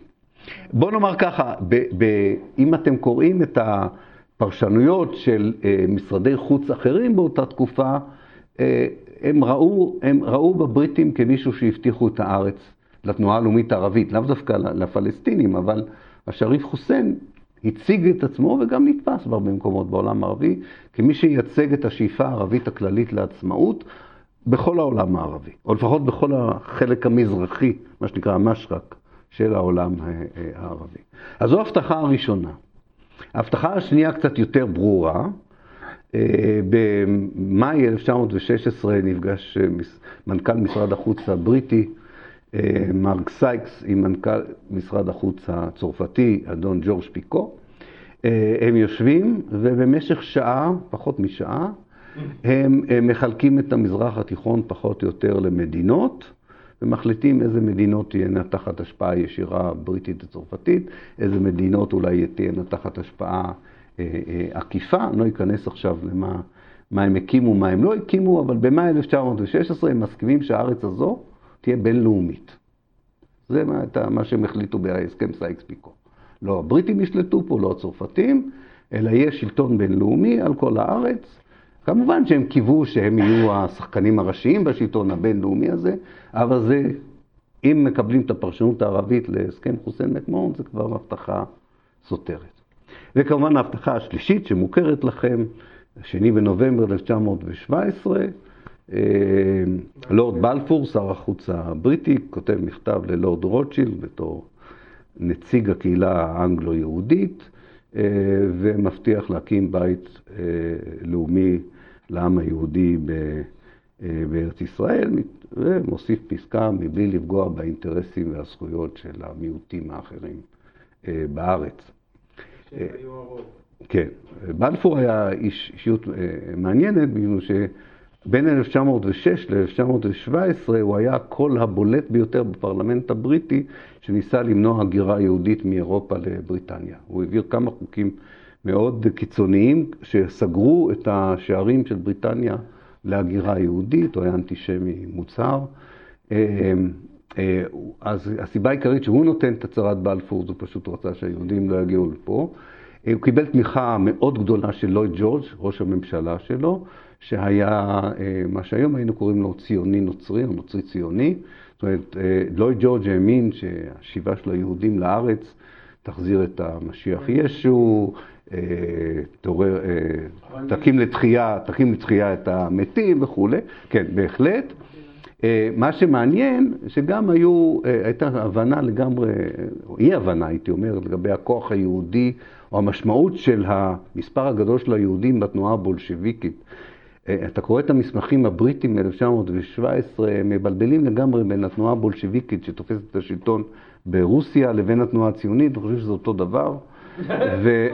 בוא נאמר ככה, ב, ב, אם אתם קוראים את הפרשנויות של אה, משרדי חוץ אחרים באותה תקופה, אה, הם ראו, הם ראו בבריטים כמישהו שהבטיחו את הארץ לתנועה הלאומית הערבית, לאו דווקא לפלסטינים, אבל השריף חוסיין הציג את עצמו וגם נתפס בהרבה מקומות בעולם הערבי כמי שייצג את השאיפה הערבית הכללית לעצמאות בכל העולם הערבי, או לפחות בכל החלק המזרחי, מה שנקרא המשרק של העולם אה, אה, הערבי. אז זו ההבטחה הראשונה. ההבטחה השנייה קצת יותר ברורה, במאי 1916 נפגש מנכ"ל משרד החוץ הבריטי, מרק סייקס, עם מנכ"ל משרד החוץ הצרפתי, אדון ג'ורג' פיקו. הם יושבים ובמשך שעה, פחות משעה, הם, הם מחלקים את המזרח התיכון פחות או יותר למדינות, ומחליטים איזה מדינות תהיינה תחת השפעה ישירה בריטית וצרפתית, איזה מדינות אולי תהיינה תחת השפעה אה, אה, עקיפה. אני לא אכנס עכשיו למה מה הם הקימו, מה הם לא הקימו, אבל במאי 1916 הם מסכימים שהארץ הזו תהיה בינלאומית. זה מה, מה שהם החליטו בהסכם סייקס-פיקו. לא הבריטים ישלטו פה, לא הצרפתים, אלא יהיה שלטון בינלאומי על כל הארץ. כמובן שהם קיוו שהם יהיו השחקנים הראשיים בשלטון הבינלאומי הזה, אבל זה, אם מקבלים את הפרשנות הערבית להסכם חוסיין מקמהון, זה כבר הבטחה סותרת. וכמובן ההבטחה השלישית שמוכרת לכם, שני בנובמבר 1917, אה, לורד בלפור, שר החוץ הבריטי, כותב מכתב ללורד רוטשילד בתור נציג הקהילה האנגלו-יהודית, אה, ומבטיח להקים בית אה, לאומי לעם היהודי בארץ ישראל, ומוסיף פסקה מבלי לפגוע באינטרסים והזכויות של המיעוטים האחרים בארץ. שהיו הרוב. כן, בלפור היה איש, אישיות מעניינת, בגלל ש... בין 1906 ל-1917 הוא היה הקול הבולט ביותר בפרלמנט הבריטי שניסה למנוע הגירה יהודית מאירופה לבריטניה. הוא העביר כמה חוקים מאוד קיצוניים שסגרו את השערים של בריטניה להגירה יהודית, הוא היה אנטישמי מוצהר. אה, אה, אז הסיבה העיקרית שהוא נותן את הצהרת בלפור, זה פשוט רצה שהיהודים לא יגיעו לפה. אה, הוא קיבל תמיכה מאוד גדולה של לויד ג'ורג', ראש הממשלה שלו. שהיה אה, מה שהיום היינו קוראים לו ציוני נוצרי או נוצרי ציוני. זאת אומרת, לואי ג'ורג' האמין שהשיבה של היהודים לארץ תחזיר את המשיח ישו, אה, תעורר, תקים לתחייה, תקים לתחייה את המתים וכולי. כן, בהחלט. מה שמעניין, שגם היו, הייתה הבנה לגמרי, אי הבנה הייתי אומר, לגבי הכוח היהודי, או המשמעות של המספר הגדול של היהודים בתנועה הבולשביקית. אה, אתה קורא את המסמכים הבריטים מ-1917, הם מבלבלים לגמרי בין התנועה הבולשביקית שתופסת את השלטון ברוסיה לבין התנועה הציונית, אני חושב שזה אותו דבר,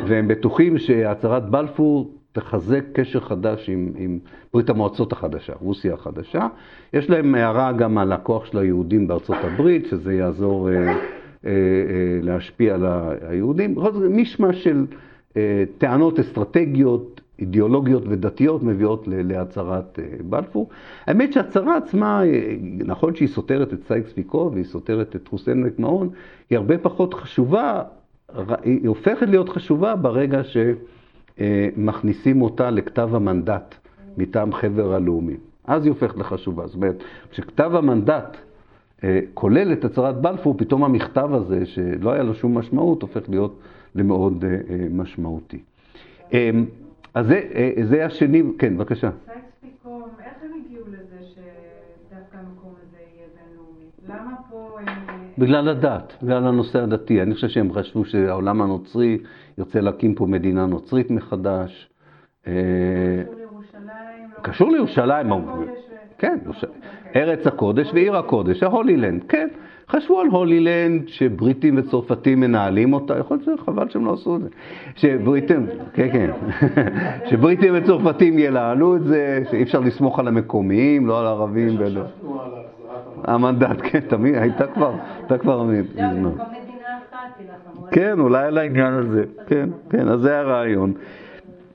והם בטוחים שהצהרת בלפור תחזק קשר חדש עם, עם ברית המועצות החדשה, רוסיה החדשה. יש להם הערה גם על הכוח של היהודים בארצות הברית, שזה יעזור אה, אה, אה, להשפיע על היהודים. בכל זאת, מישמע של אה, טענות אסטרטגיות, אידיאולוגיות ודתיות מביאות להצהרת אה, בלפור. האמת שההצהרה עצמה, אה, נכון שהיא סותרת את סייקס פיקו והיא סותרת את חוסיין מקמהון, היא הרבה פחות חשובה, היא הופכת להיות חשובה ברגע שמכניסים אותה לכתב המנדט מטעם חבר הלאומים. אז היא הופכת לחשובה. זאת אומרת, כשכתב המנדט אה, כולל את הצהרת בלפור, פתאום המכתב הזה, שלא היה לו שום משמעות, הופך להיות למאוד משמעותי. אז זה, אה, זה השני, כן, בבקשה. סייקס פיקו, איך הם הגיעו לזה שדווקא המקום הזה יהיה בינלאומי? למה פה הם... בגלל הדת, בגלל הנושא הדתי. אני חושב שהם חשבו שהעולם הנוצרי ירצה להקים פה מדינה נוצרית מחדש. אה, קשור לירושלים? קשור לירושלים, כן, אוקיי. ארץ הקודש ועיר הקודש, ה Holy Land, כן. חשבו על הולילנד, שבריטים וצרפתים מנהלים אותה, יכול להיות שחבל שהם לא עשו את זה. שבריטים, כן, כן, שבריטים וצרפתים ינהלו את זה, שאי אפשר לסמוך על המקומיים, לא על הערבים ולא. המנדט, כן, תמיד, הייתה כבר, הייתה כבר מזמן. כן, אולי על העניין הזה, כן, כן, אז זה הרעיון.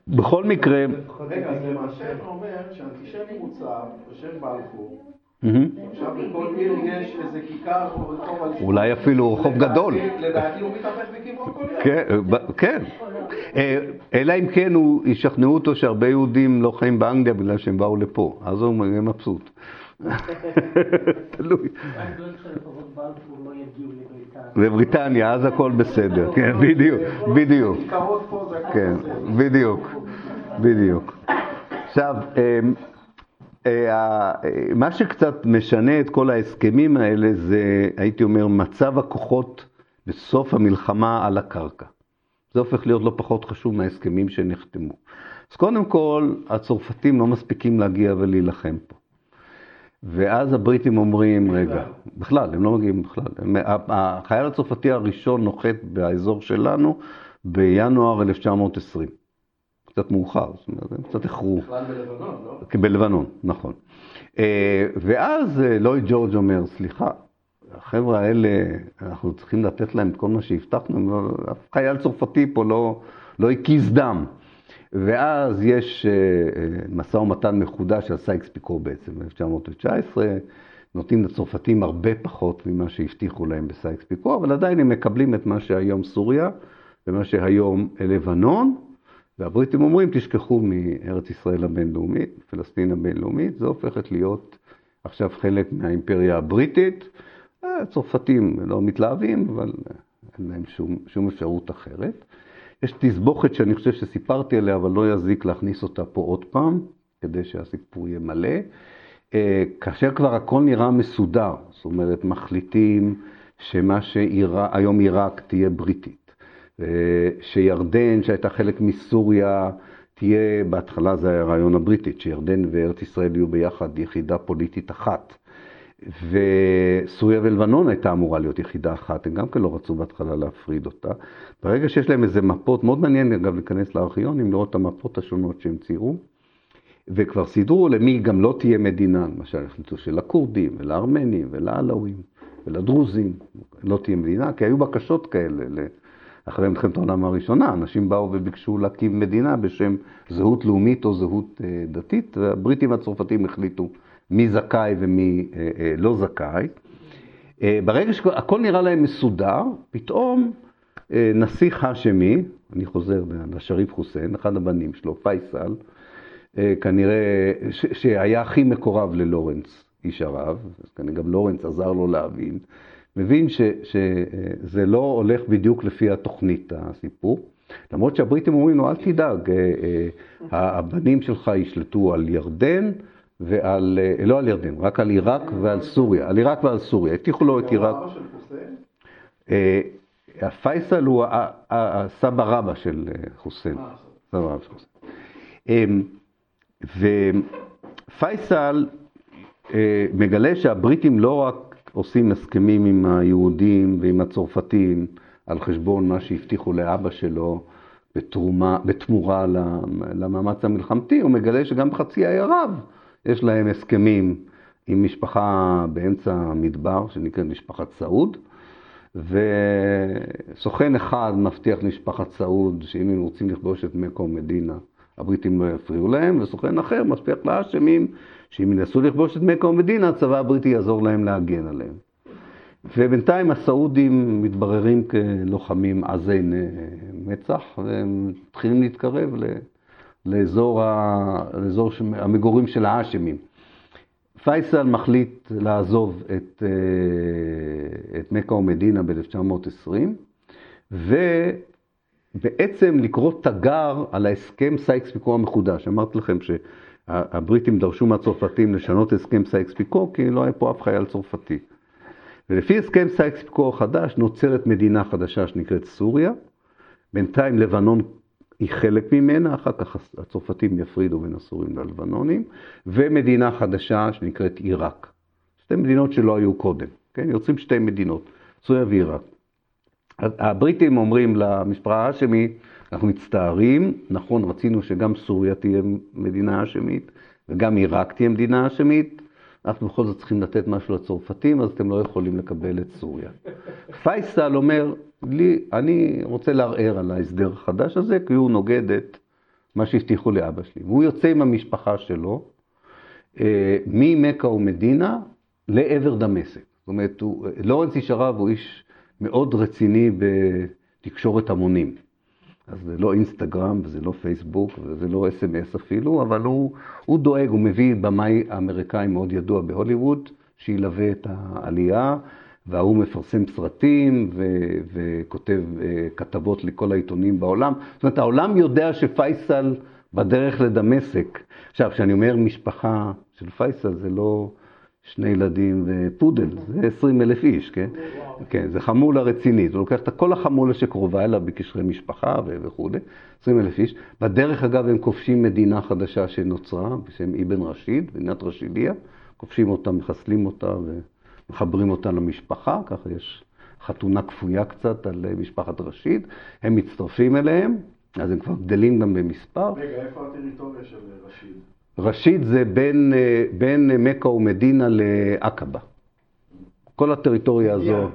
בכל מקרה... רגע, אז למעשה אתה אומר שאנטישמי מוצר בשם בלפור עכשיו בכל עיר יש איזה כיכר או רחוב על אולי אפילו רחוב גדול. לדעתי הוא מתהפך כל כן, כן. אה, אלא אם כן הוא ישכנעו אותו שהרבה יהודים לא חיים באנגליה בגלל שהם באו לפה, אז הוא יהיה מבסוט. תלוי. לבריטניה, אז הכל בסדר, כן, בדיוק, בדיוק. כן, בדיוק, בדיוק. עכשיו, אה, מה שקצת משנה את כל ההסכמים האלה זה, הייתי אומר, מצב הכוחות בסוף המלחמה על הקרקע. זה הופך להיות לא פחות חשוב מההסכמים שנחתמו. אז קודם כל, הצרפתים לא מספיקים להגיע ולהילחם פה. ואז הבריטים אומרים, רגע, בכלל, הם לא מגיעים בכלל. החייל הצרפתי הראשון נוחת באזור שלנו בינואר 1920. קצת מאוחר, זאת אומרת, הם קצת איחרו. בכלל בלבנון, לא? בלבנון, נכון. אה, ואז אה, לויד ג'ורג' אומר, סליחה, החבר'ה האלה, אנחנו צריכים לתת להם את כל מה שהבטחנו, אף חייל צרפתי פה לא, לא הקיז דם. ואז יש אה, משא ומתן מחודש על סייקס פיקו בעצם, ב-1919, נותנים לצרפתים הרבה פחות ממה שהבטיחו להם בסייקס פיקו, אבל עדיין הם מקבלים את מה שהיום סוריה ומה שהיום לבנון. והבריטים אומרים, תשכחו מארץ ישראל הבינלאומית, פלסטין הבינלאומית, זו הופכת להיות עכשיו חלק מהאימפריה הבריטית. הצרפתים לא מתלהבים, אבל אין להם שום, שום אפשרות אחרת. יש תסבוכת שאני חושב שסיפרתי עליה, אבל לא יזיק להכניס אותה פה עוד פעם, כדי שהסיפור יהיה מלא. אה, כאשר כבר הכל נראה מסודר, זאת אומרת, מחליטים שמה שהיום עיראק תהיה בריטית. שירדן, שהייתה חלק מסוריה, תהיה, בהתחלה זה היה הרעיון הבריטית, שירדן וארץ ישראל יהיו ביחד יחידה פוליטית אחת. וסוריה ולבנון הייתה אמורה להיות יחידה אחת, הם גם כן לא רצו בהתחלה להפריד אותה. ברגע שיש להם איזה מפות, מאוד מעניין אגב להיכנס לארכיונים, לראות את המפות השונות שהם ציירו, וכבר סידרו למי גם לא תהיה מדינה, למשל החליטו של הכורדים ולארמנים ולעלווים ולדרוזים, לא תהיה מדינה, כי היו בקשות כאלה אחרי מלחמת העולם הראשונה, אנשים באו וביקשו להקים מדינה בשם זהות לאומית או זהות אה, דתית, והבריטים והצרפתים החליטו מי זכאי ומי אה, אה, לא זכאי. ברגע שהכל נראה להם מסודר, פתאום נסיך האשמי, אני חוזר לשריף חוסיין, אחד הבנים שלו, פייסל, כנראה, שהיה הכי מקורב ללורנס, איש ערב, אז כנראה גם לורנס עזר לו להבין מבין ש, שזה לא הולך בדיוק לפי התוכנית, הסיפור. למרות שהבריטים אומרים לו, אל תדאג, אה, אה, הבנים שלך ישלטו על ירדן ועל, אה, לא על ירדן, רק על עיראק ועל סוריה, על עיראק ועל סוריה. הבטיחו לו את עיראק. פייסל הוא הסבא רבא של חוסיין. סבא רבא של חוסיין. ופייסל מגלה שהבריטים לא רק עושים הסכמים עם היהודים ועם הצרפתים על חשבון מה שהבטיחו לאבא שלו בתרומה, בתמורה למאמץ המלחמתי, הוא מגלה שגם בחצי האי ערב יש להם הסכמים עם משפחה באמצע המדבר שנקראת משפחת סעוד, וסוכן אחד מבטיח למשפחת סעוד שאם הם רוצים לכבוש את מקו מדינה, הבריטים לא יפריעו להם, וסוכן אחר מבטיח לאשמים שאם ינסו לכבוש את מקום המדינה, הצבא הבריטי יעזור להם להגן עליהם. ובינתיים הסעודים מתבררים כלוחמים עזי מצח, והם מתחילים להתקרב לאזור, ה... לאזור המגורים של האשמים. פייסל מחליט לעזוב את, אה, את מכה ומדינה ב-1920, ובעצם לקרוא תגר על ההסכם סייקס פיקו המחודש. אמרתי לכם ש... הבריטים דרשו מהצרפתים לשנות הסכם סייקס פיקו, כי לא היה פה אף חייל צרפתי. ולפי הסכם סייקס פיקו החדש נוצרת מדינה חדשה שנקראת סוריה. בינתיים לבנון היא חלק ממנה, אחר כך הצרפתים יפרידו בין הסורים ללבנונים, ומדינה חדשה שנקראת עיראק. שתי מדינות שלא היו קודם, כן? יוצאים שתי מדינות, סוריה ועיראק. הבריטים אומרים למשפחה האשמית, אנחנו מצטערים, נכון, רצינו שגם סוריה תהיה מדינה האשמית וגם עיראק תהיה מדינה האשמית, אנחנו בכל זאת צריכים לתת משהו לצרפתים, אז אתם לא יכולים לקבל את סוריה. פייסל אומר, לי, אני רוצה לערער על ההסדר החדש הזה, כי הוא נוגד את מה שהבטיחו לאבא שלי. והוא יוצא עם המשפחה שלו אה, ממכה ומדינה לעבר דמשק. זאת אומרת, הוא, לורנס איש הרב הוא איש מאוד רציני בתקשורת המונים. אז זה לא אינסטגרם וזה לא פייסבוק וזה לא אס.אם.אס אפילו, אבל הוא, הוא דואג, הוא מביא במאי אמריקאי מאוד ידוע בהוליווד, שילווה את העלייה, וההוא מפרסם סרטים ו- וכותב uh, כתבות לכל העיתונים בעולם. זאת אומרת, העולם יודע שפייסל בדרך לדמשק. עכשיו, כשאני אומר משפחה של פייסל, זה לא שני ילדים ופודל, זה 20 אלף איש, כן? כן, זה חמולה רצינית. הוא לוקח את כל החמולה שקרובה אליו בקשרי משפחה וכו', 20 אלף איש. בדרך, אגב, הם כובשים מדינה חדשה שנוצרה, בשם אבן רשיד, מדינת רשידיה. כובשים אותה, מחסלים אותה ומחברים אותה למשפחה, ככה יש חתונה כפויה קצת על משפחת רשיד. הם מצטרפים אליהם, אז הם כבר גדלים גם במספר. רגע, איפה הטריטוריה של רשיד? רשיד זה בין, אה, בין מכה ומדינה לעקבה. כל הטריטוריה הזו,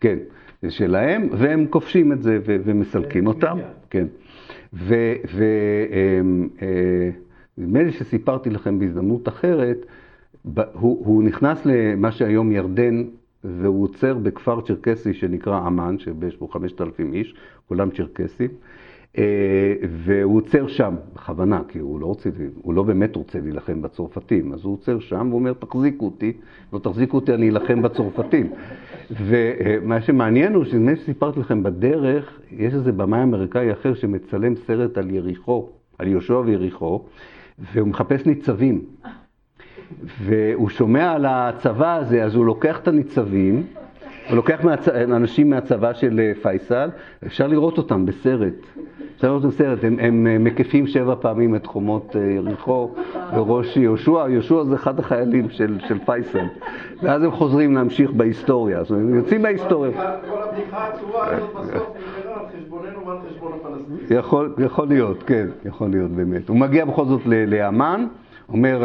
כן, זה שלהם, והם כובשים את זה ומסלקים אותם. כן. ונדמה לי שסיפרתי לכם בהזדמנות אחרת, הוא, הוא נכנס למה שהיום ירדן, והוא עוצר בכפר צ'רקסי שנקרא אמן, שיש בו 5,000 איש, כולם צ'רקסים. אה, והוא עוצר שם, בכוונה, כי הוא לא, רוצה, הוא לא באמת רוצה להילחם בצרפתים, אז הוא עוצר שם ואומר, תחזיקו אותי, לא תחזיקו אותי, אני אלחם בצרפתים. ומה שמעניין הוא, שנדמה שסיפרתי לכם בדרך, יש איזה במאי אמריקאי אחר שמצלם סרט על יריחו, על יהושע ויריחו, והוא מחפש ניצבים. והוא שומע על הצבא הזה, אז הוא לוקח את הניצבים, הוא לוקח מהצ... אנשים מהצבא של אה, פייסל, אפשר לראות אותם בסרט. אפשר לראות אותם בסרט, הם, הם אה, מקיפים שבע פעמים את חומות אה, יריחו וראש יהושע, יהושע זה אחד החיילים של, של פייסל. ואז הם חוזרים להמשיך בהיסטוריה, אומרת, הם יוצאים בהיסטוריה. כל הבדיחה העצובה הזאת בסוף נגמרה על חשבוננו ועל חשבון הפלסטינים. יכול, יכול להיות, כן, יכול להיות באמת. הוא מגיע בכל זאת לאמן, אומר,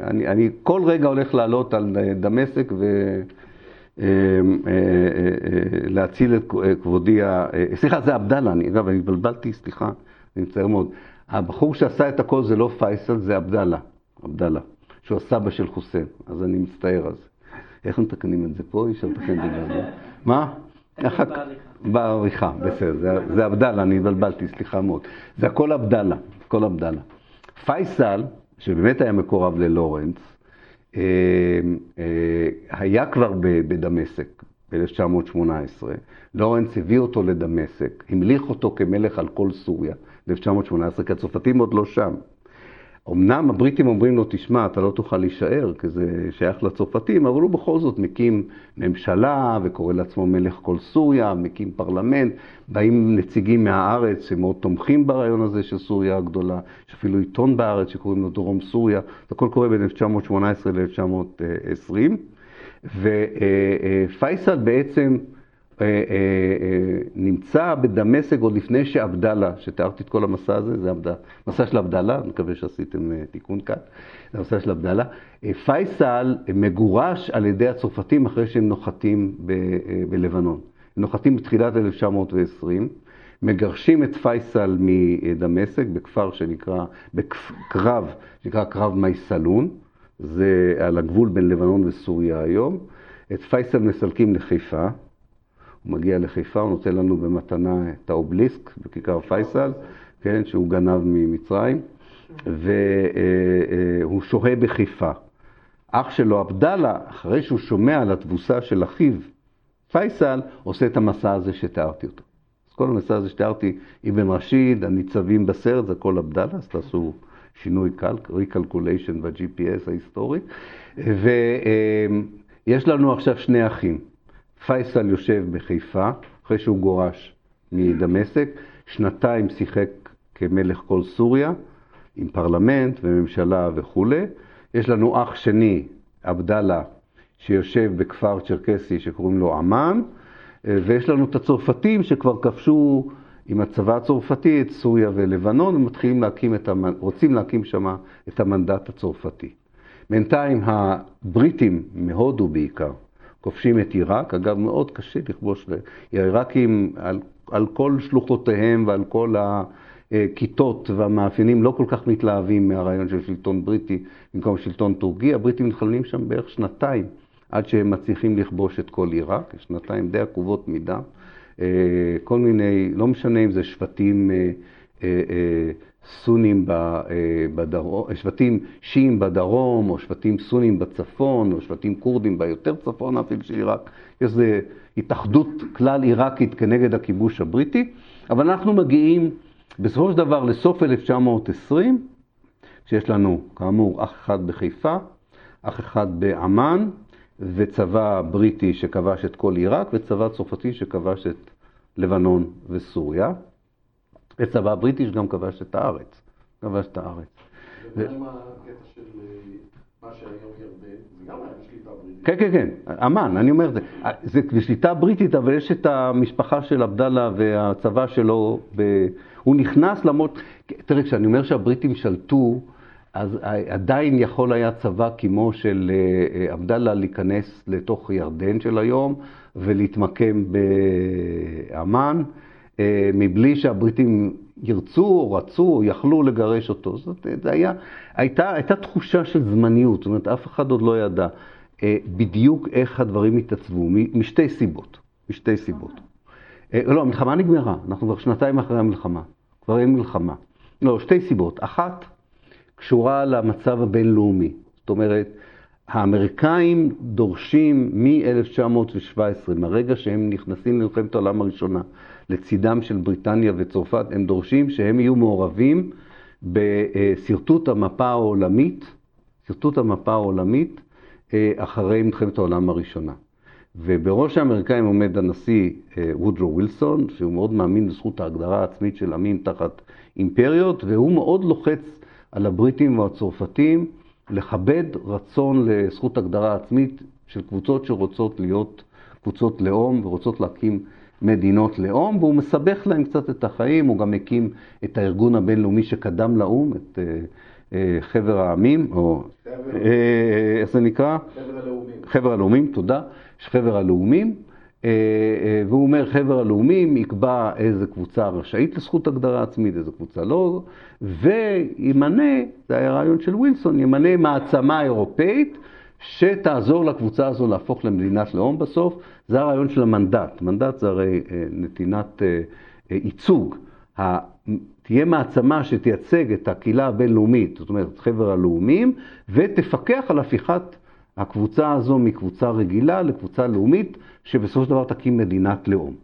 אני, אני כל רגע הולך לעלות על דמשק ו... אה, אה, אה, להציל את כבודי, סליחה, זה עבדאללה, אגב, אני התבלבלתי, סליחה, אני מצטער מאוד. הבחור שעשה את הכל זה לא פייסל, זה עבדאללה, עבדאללה, שהוא הסבא של חוסיין, אז אני מצטער זה. איך מתקנים את זה פה? אי אפשר לתקן את זה. מה? בעריכה, בסדר, זה עבדאללה, אני התבלבלתי, סליחה מאוד. זה הכל עבדאללה, הכל עבדאללה. פייסל, שבאמת היה מקורב ללורנס, היה כבר בדמשק ב-1918, לורנס הביא אותו לדמשק, המליך אותו כמלך על כל סוריה ב-1918, כי הצרפתים עוד לא שם. אמנם הבריטים אומרים לו, תשמע, אתה לא תוכל להישאר, כי זה שייך לצרפתים, אבל הוא בכל זאת מקים ממשלה וקורא לעצמו מלך כל סוריה, מקים פרלמנט, באים נציגים מהארץ שמאוד תומכים ברעיון הזה של סוריה הגדולה, יש אפילו עיתון בארץ שקוראים לו דרום סוריה, זה הכל קורה בין 1918 ל-1920, ופייסל בעצם נמצא בדמשק עוד לפני שעבדאללה, שתיארתי את כל המסע הזה, זה המסע של עבדאללה, אני מקווה שעשיתם תיקון כאן, זה המסע של עבדאללה. פייסל מגורש על ידי הצרפתים אחרי שהם נוחתים ב- בלבנון. נוחתים בתחילת 1920, מגרשים את פייסל מדמשק בכפר שנקרא, בקרב, שנקרא קרב מייסלון, זה על הגבול בין לבנון וסוריה היום. את פייסל מסלקים לחיפה. הוא מגיע לחיפה, הוא נותן לנו במתנה את האובליסק בכיכר פייסל, כן, שהוא גנב ממצרים, והוא שוהה בחיפה. אח שלו עבדאללה, אחרי שהוא שומע על התבוסה של אחיו פייסל, עושה את המסע הזה שתיארתי אותו. אז כל המסע הזה שתיארתי, אבן רשיד, הניצבים בסרט, זה הכל עבדאללה, אז תעשו שינוי קל, recalculation ב-GPS ההיסטורי. ויש לנו עכשיו שני אחים. פייסל יושב בחיפה, אחרי שהוא גורש מדמשק, שנתיים שיחק כמלך כל סוריה, עם פרלמנט וממשלה וכולי. יש לנו אח שני, עבדאללה, שיושב בכפר צ'רקסי שקוראים לו עמאן, ויש לנו את הצרפתים שכבר כבשו עם הצבא הצרפתי את סוריה ולבנון, ומתחילים להקים את המנ... רוצים להקים שם את המנדט הצרפתי. בינתיים הבריטים, מהודו בעיקר, כובשים את עיראק, אגב מאוד קשה לכבוש, העיראקים על, על כל שלוחותיהם ועל כל הכיתות והמאפיינים לא כל כך מתלהבים מהרעיון של שלטון בריטי במקום שלטון טורקי, הבריטים מתחלנים שם בערך שנתיים עד שהם מצליחים לכבוש את כל עיראק, שנתיים די עקובות מדם, אה, כל מיני, לא משנה אם זה שבטים אה, אה, סונים בדרום, שבטים שיעים בדרום, או שבטים סונים בצפון, או שבטים כורדים ביותר צפון אפילו של עיראק. יש איזו התאחדות כלל עיראקית כנגד הכיבוש הבריטי, אבל אנחנו מגיעים בסופו של דבר לסוף 1920, כשיש לנו כאמור אח אחד בחיפה, אח אחד באמ"ן, וצבא בריטי שכבש את כל עיראק, וצבא צרפתי שכבש את לבנון וסוריה. וצבא הבריטי שגם כבש את הארץ. כבש את הארץ. ומה עם הקטע של אה, מה שהיום ירדן? זה גם היה בשליטה בריטית. כן, כן, כן, אמ"ן, אני אומר, זה, זה בשליטה בריטית, אבל יש את המשפחה של עבדאללה והצבא שלו, ב, הוא נכנס למרות, תראה, כשאני אומר שהבריטים שלטו, אז עדיין יכול היה צבא כמו של אה, אה, עבדאללה להיכנס לתוך ירדן של היום ולהתמקם באמ"ן, מבלי שהבריטים ירצו רצו יכלו לגרש אותו. זאת זה היה, הייתה, הייתה תחושה של זמניות, זאת אומרת, אף אחד עוד לא ידע בדיוק איך הדברים התעצבו, משתי סיבות, משתי סיבות. לא, המלחמה נגמרה, אנחנו כבר שנתיים אחרי המלחמה, כבר אין מלחמה. לא, שתי סיבות. אחת, קשורה למצב הבינלאומי. זאת אומרת, האמריקאים דורשים מ-1917, מהרגע שהם נכנסים למלחמת העולם הראשונה, לצידם של בריטניה וצרפת, הם דורשים שהם יהיו מעורבים בשרטוט המפה העולמית, שרטוט המפה העולמית אה, אחרי מלחמת העולם הראשונה. ובראש האמריקאים עומד הנשיא אה, וודרו ווילסון, שהוא מאוד מאמין בזכות ההגדרה העצמית של עמים תחת אימפריות, והוא מאוד לוחץ על הבריטים והצרפתים לכבד רצון לזכות הגדרה עצמית של קבוצות שרוצות להיות קבוצות לאום ורוצות להקים מדינות לאום, והוא מסבך להם קצת את החיים, הוא גם הקים את הארגון הבינלאומי שקדם לאו"ם, את אה, אה, חבר העמים, או אה, איך זה נקרא? חבר הלאומים. חבר הלאומים, תודה. יש חבר הלאומים. והוא אומר, חבר הלאומים יקבע איזה קבוצה רשאית לזכות הגדרה עצמית, איזה קבוצה לא, וימנה, זה היה רעיון של ווילסון, ימנה מעצמה אירופאית שתעזור לקבוצה הזו להפוך למדינת לאום בסוף. זה הרעיון של המנדט. מנדט זה הרי אה, נתינת ייצוג. תהיה מעצמה שתייצג את הקהילה הבינלאומית, זאת אומרת, חבר הלאומים, ותפקח על הפיכת הקבוצה הזו מקבוצה רגילה לקבוצה לאומית, שבסופו של דבר תקים מדינת לאום,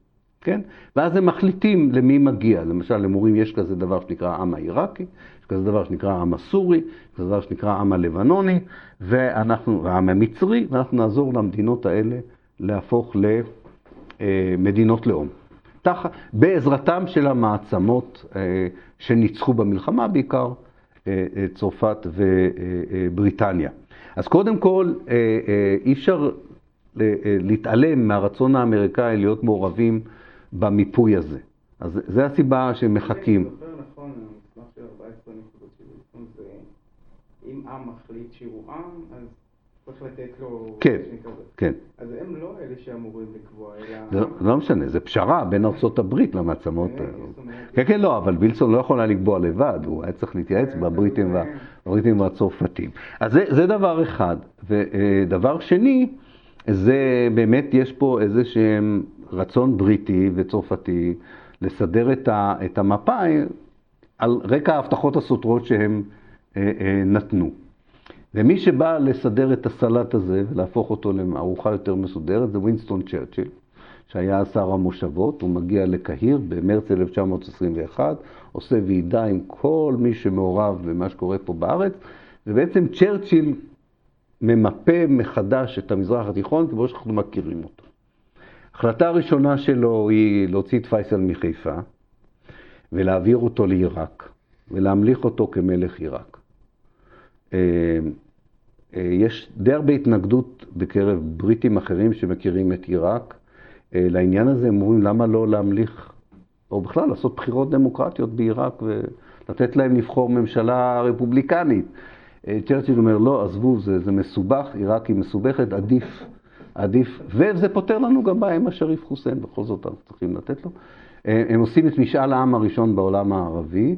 כן? ואז הם מחליטים למי מגיע. למשל, למורים יש כזה דבר שנקרא העם העיראקי, יש כזה דבר שנקרא העם הסורי, כזה דבר שנקרא העם הלבנוני, ואנחנו, העם המצרי, ואנחנו נעזור למדינות האלה להפוך למדינות לאום. תח... בעזרתם של המעצמות אה, שניצחו במלחמה, בעיקר אה, אה, צרפת ובריטניה. אז קודם כל, אי אפשר להתעלם מהרצון האמריקאי להיות מעורבים במיפוי הזה. אז זו הסיבה שהם מחכים. אני זוכר נכון, המסמך של 14 נקודות של זה, אם עם מחליט שהוא עם, אז צריך לתת לו... כן, כן. אז הם לא אלה שאמורים לקבוע, אלא... זה לא משנה, זה פשרה בין ארצות הברית למעצמות. כן, כן, כן, לא, אבל וילסון לא יכול היה לקבוע לבד, הוא היה צריך להתייעץ כן, בבריטים והצרפתים. אז זה דבר אחד. ודבר שני, זה באמת, יש פה איזה שהם רצון בריטי וצרפתי לסדר את המפה על רקע ההבטחות הסותרות שהם אה, אה, נתנו. ומי שבא לסדר את הסלט הזה ולהפוך אותו לארוחה יותר מסודרת זה וינסטון צ'רצ'יל, שהיה שר המושבות, הוא מגיע לקהיר במרץ 1921, עושה ועידה עם כל מי שמעורב במה שקורה פה בארץ, ובעצם צ'רצ'יל ממפה מחדש את המזרח התיכון כמו שאנחנו מכירים אותו. ההחלטה הראשונה שלו היא להוציא את פייסל מחיפה ולהעביר אותו לעיראק ולהמליך אותו כמלך עיראק. אה, אה, יש די הרבה התנגדות בקרב בריטים אחרים שמכירים את עיראק אה, לעניין הזה. הם אומרים, למה לא להמליך, או בכלל לעשות בחירות דמוקרטיות בעיראק ולתת להם לבחור ממשלה רפובליקנית. צ'רצ'יל אומר, לא, עזבו, זה, זה מסובך, עיראק היא מסובכת, עדיף, עדיף, וזה פותר לנו גם בעיה עם השריף חוסיין, בכל זאת אנחנו צריכים לתת לו. הם עושים את משאל העם הראשון בעולם הערבי.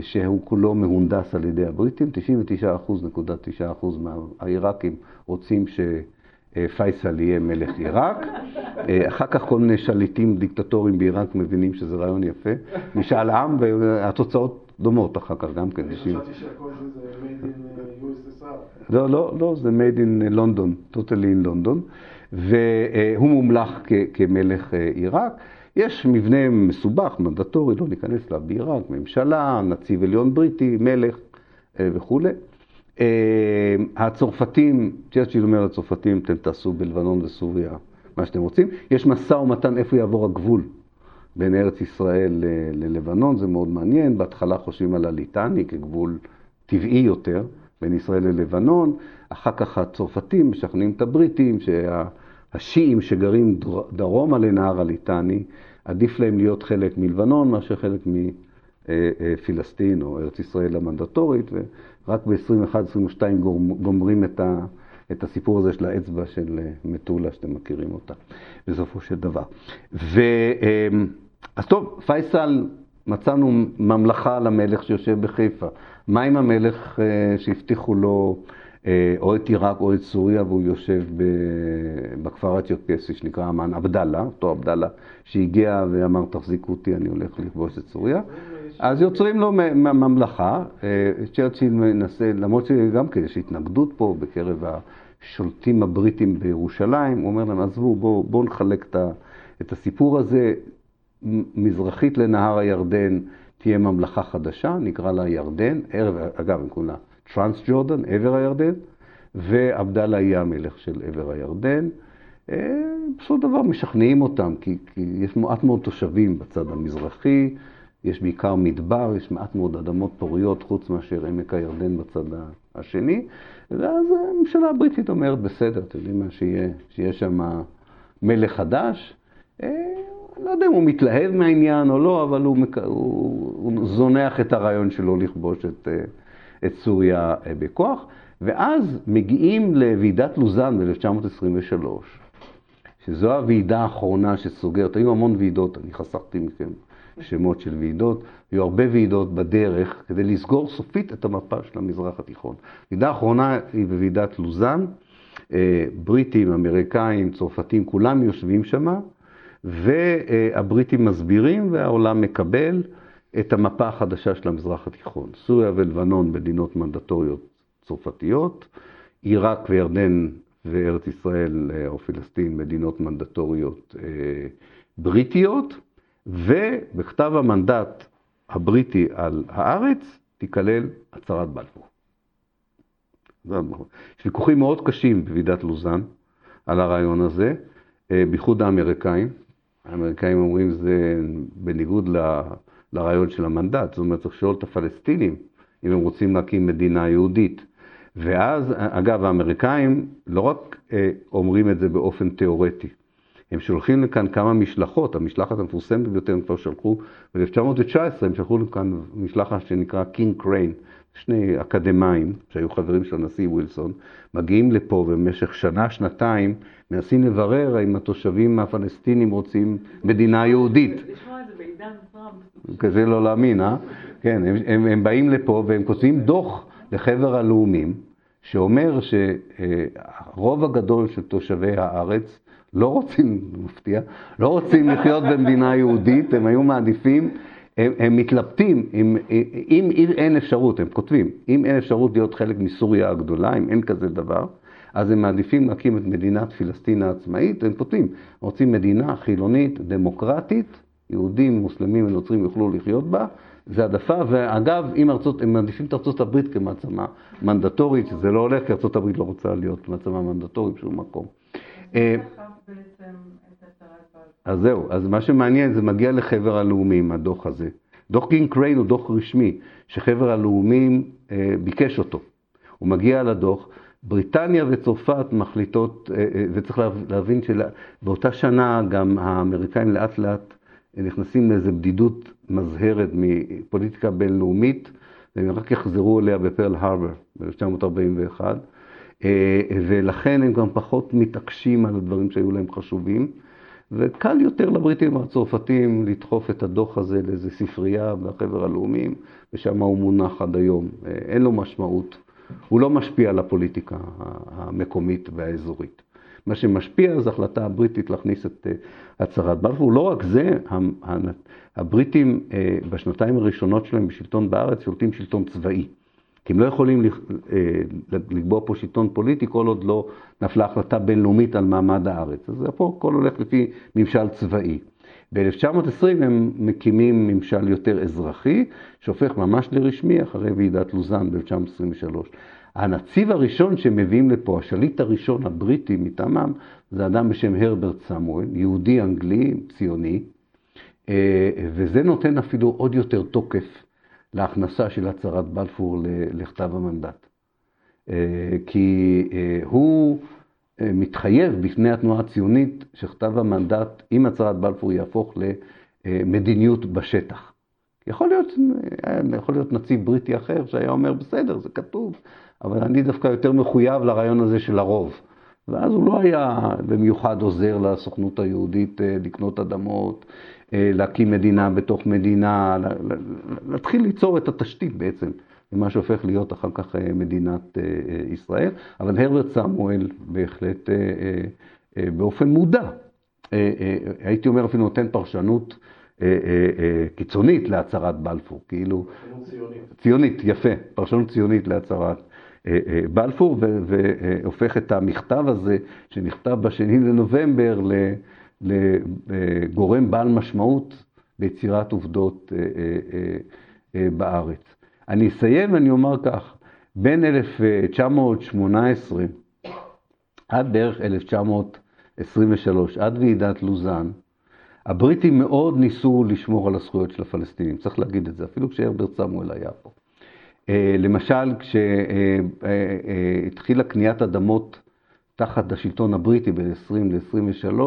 שהוא כולו מהונדס על ידי הבריטים, 99.9% מהעיראקים רוצים שפייסל יהיה מלך עיראק. אחר כך כל מיני שליטים דיקטטוריים בעיראק מבינים שזה רעיון יפה. משאל עם והתוצאות דומות אחר כך גם כן. אני חשבתי שהכל זה made in uh, USSR. לא, לא, לא, זה made in London, totally in London. והוא מומלך כמלך אה, עיראק. יש מבנה מסובך, מנדטורי, לא ניכנס אליו בעיראק, ממשלה, נציב עליון בריטי, מלך אה, וכולי. אה, הצרפתים, צ'רצ'יל אומר לצרפתים, אתם תעשו בלבנון וסוריה מה שאתם רוצים. יש משא ומתן איפה יעבור הגבול בין ארץ ישראל ללבנון, זה מאוד מעניין. בהתחלה חושבים על הליטני כגבול טבעי יותר בין ישראל ללבנון. אחר כך הצרפתים משכנעים את הבריטים שהשיעים שגרים דרומה לנהר הליטני, עדיף להם להיות חלק מלבנון מאשר חלק מפילסטין או ארץ ישראל המנדטורית, ורק ב-21-22 גומרים את, ה, את הסיפור הזה של האצבע של מטולה, שאתם מכירים אותה, בסופו של דבר. ו, אמ, אז טוב, פייסל, מצאנו ממלכה למלך שיושב בחיפה. מה עם המלך אה, שהבטיחו לו אה, או את עיראק או את סוריה, והוא יושב בכפר הצ'רקסי שנקרא אמן עבדאללה, אותו עבדאללה שהגיע ואמר תחזיקו אותי, אני הולך לכבוש את סוריה. אז יוצרים לו ממלכה, אה, צ'רצ'יל מנסה, למרות שגם כן יש התנגדות פה בקרב השולטים הבריטים בירושלים, הוא אומר להם, עזבו, בואו בוא נחלק את הסיפור הזה, מזרחית לנהר הירדן תהיה ממלכה חדשה, נקרא לה ירדן, ערב, אגב, הם קוראים לה טרנס ג'ורדן, עבר הירדן, ועבדאללה יהיה המלך של עבר הירדן. אה, בסופו דבר משכנעים אותם, כי, כי יש מעט מאוד תושבים בצד המזרחי, יש בעיקר מדבר, יש מעט מאוד אדמות פוריות, חוץ מאשר עמק הירדן בצד השני, ואז הממשלה הבריטית אומרת, בסדר, אתם יודעים מה, שיהיה, שיהיה שם מלך חדש. אה, לא יודע אם הוא מתלהב מהעניין או לא, אבל הוא, הוא, הוא זונח את הרעיון שלו לכבוש את, אה, את סוריה אה, בכוח, ואז מגיעים לוועידת לוזאן ב-1923, שזו הוועידה האחרונה שסוגרת, היו המון ועידות, אני חסכתי מכם שמות של ועידות, היו הרבה ועידות בדרך כדי לסגור סופית את המפה של המזרח התיכון. הוועידה האחרונה היא בוועידת לוזאן, אה, בריטים, אמריקאים, צרפתים, כולם יושבים שם, והבריטים מסבירים והעולם מקבל. את המפה החדשה של המזרח התיכון. סוריה ולבנון מדינות מנדטוריות צרפתיות, עיראק וירדן וארץ ישראל אה, או פלסטין מדינות מנדטוריות אה, בריטיות, ובכתב המנדט הבריטי על הארץ תיכלל הצהרת בלפור. יש ויכוחים מאוד קשים בוועידת לוזאן על הרעיון הזה, אה, בייחוד האמריקאים. האמריקאים אומרים זה בניגוד לרעיון של המנדט. זאת אומרת, צריך לשאול את הפלסטינים אם הם רוצים להקים מדינה יהודית. ואז, אגב, האמריקאים לא רק אה, אומרים את זה באופן תיאורטי, הם שולחים לכאן כמה משלחות, המשלחת המפורסמת ביותר הם כבר שלחו, ב-1919 הם שלחו לכאן משלחת שנקרא קינג קריין, שני אקדמאים שהיו חברים של הנשיא ווילסון, מגיעים לפה במשך שנה, שנתיים, מנסים לברר האם התושבים הפלסטינים רוצים מדינה יהודית. כזה לא להאמין, אה? כן, הם, הם, הם באים לפה והם כותבים דוח לחבר הלאומים, שאומר שהרוב הגדול של תושבי הארץ לא רוצים, מפתיע, לא רוצים לחיות במדינה יהודית, הם היו מעדיפים, הם, הם מתלבטים, אם, אם, אם אין אפשרות, הם כותבים, אם אין אפשרות להיות חלק מסוריה הגדולה, אם אין כזה דבר, אז הם מעדיפים להקים את מדינת פלסטין העצמאית, הם כותבים, רוצים מדינה חילונית, דמוקרטית, יהודים, מוסלמים ונוצרים יוכלו לחיות בה, זה העדפה, ואגב, אם ארצות, הם מעדיפים את ארצות הברית כמעצמה מנדטורית, שזה לא הולך, כי ארצות הברית לא רוצה להיות מעצמה מנדטורית בשום מקום. אה, אז זהו, אז מה שמעניין, זה מגיע לחבר הלאומים, הדוח הזה. דוח קינג קריין הוא דוח רשמי, שחבר הלאומים אה, ביקש אותו. הוא מגיע לדוח, בריטניה וצרפת מחליטות, אה, אה, וצריך להבין שבאותה שנה גם האמריקאים לאט לאט נכנסים לאיזו בדידות מזהרת מפוליטיקה בינלאומית, והם רק יחזרו אליה בפרל הרבר ב-1941, אה, ולכן הם גם פחות מתעקשים על הדברים שהיו להם חשובים, וקל יותר לבריטים והצרפתים לדחוף את הדוח הזה לאיזו ספרייה בחבר הלאומים, ושם הוא מונח עד היום. אין לו משמעות, הוא לא משפיע על הפוליטיקה המקומית והאזורית. מה שמשפיע זה ההחלטה הבריטית להכניס את אה, הצהרת בלפור. לא רק זה, הבריטים אה, בשנתיים הראשונות שלהם בשלטון בארץ שולטים שלטון צבאי. כי הם לא יכולים אה, לקבוע פה שלטון פוליטי כל עוד לא נפלה החלטה בינלאומית על מעמד הארץ. אז פה הכל הולך לפי ממשל צבאי. ב-1920 הם מקימים ממשל יותר אזרחי, שהופך ממש לרשמי אחרי ועידת לוזאן ב-1923. הנציב הראשון שמביאים לפה, השליט הראשון הבריטי מטעמם, זה אדם בשם הרברט סמואל, יהודי אנגלי, ציוני, אה, וזה נותן אפילו עוד יותר תוקף להכנסה של הצהרת בלפור לכתב המנדט. אה, כי אה, הוא מתחייב בפני התנועה הציונית שכתב המנדט עם הצהרת בלפור יהפוך למדיניות בשטח. יכול להיות, יכול להיות נציב בריטי אחר שהיה אומר, בסדר, זה כתוב, אבל אני דווקא יותר מחויב לרעיון הזה של הרוב. ואז הוא לא היה במיוחד עוזר לסוכנות היהודית אה, לקנות אדמות, אה, להקים מדינה בתוך מדינה, להתחיל ליצור את התשתית בעצם למה שהופך להיות אחר כך אה, מדינת ישראל. אבל הרברט סמואל בהחלט באופן מודע, הייתי אומר אפילו נותן פרשנות קיצונית להצהרת בלפור, כאילו... ציונית. ציונית, יפה, פרשנות ציונית להצהרת בלפור, והופך את המכתב הזה, שנכתב בשני לנובמבר, לגורם בעל משמעות ביצירת עובדות אה, בארץ. אני אסיים ואני אומר כך, בין 1918 עד בערך 1923, עד ועידת לוזאן, הבריטים מאוד ניסו לשמור על הזכויות של הפלסטינים, צריך להגיד את זה, אפילו כשהרברט סמואל היה פה. אה, למשל, כשהתחילה קניית אדמות תחת השלטון הבריטי ב-20 ל-23,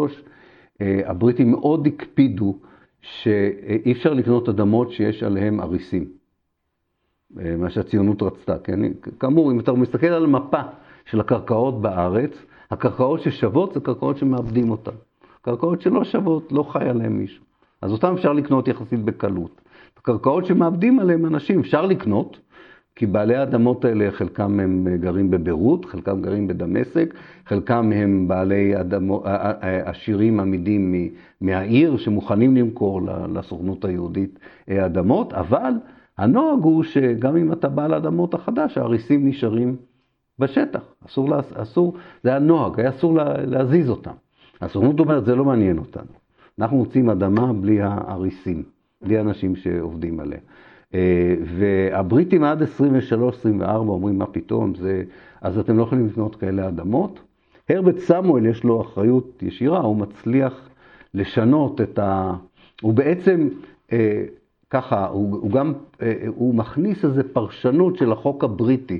אה, הבריטים מאוד הקפידו שאי אפשר לקנות אדמות שיש עליהן אריסים, אה, מה שהציונות רצתה. כן? כאמור, אם אתה מסתכל על מפה של הקרקעות בארץ, הקרקעות ששוות זה קרקעות שמאבדים אותן. קרקעות שלא שוות, לא חי עליהן מישהו. אז אותן אפשר לקנות יחסית בקלות. קרקעות שמאבדים עליהן אנשים אפשר לקנות, כי בעלי האדמות האלה, חלקם הם גרים בביירות, חלקם גרים בדמשק, חלקם הם בעלי אדמו, עשירים עמידים מהעיר שמוכנים למכור לסוכנות היהודית אדמות, אבל הנוהג הוא שגם אם אתה בעל האדמות החדש, האריסים נשארים בשטח. אסור, אסור, זה היה נוהג, היה אסור להזיז אותם. הסוכנות אומרת, זה לא מעניין אותנו. אנחנו מוצאים אדמה בלי האריסים, בלי אנשים שעובדים עליה. אה, והבריטים עד 23-24 אומרים, מה פתאום, זה... אז אתם לא יכולים לקנות כאלה אדמות. הרבט סמואל יש לו אחריות ישירה, הוא מצליח לשנות את ה... הוא בעצם, אה, ככה, הוא, הוא גם, אה, הוא מכניס איזו פרשנות של החוק הבריטי,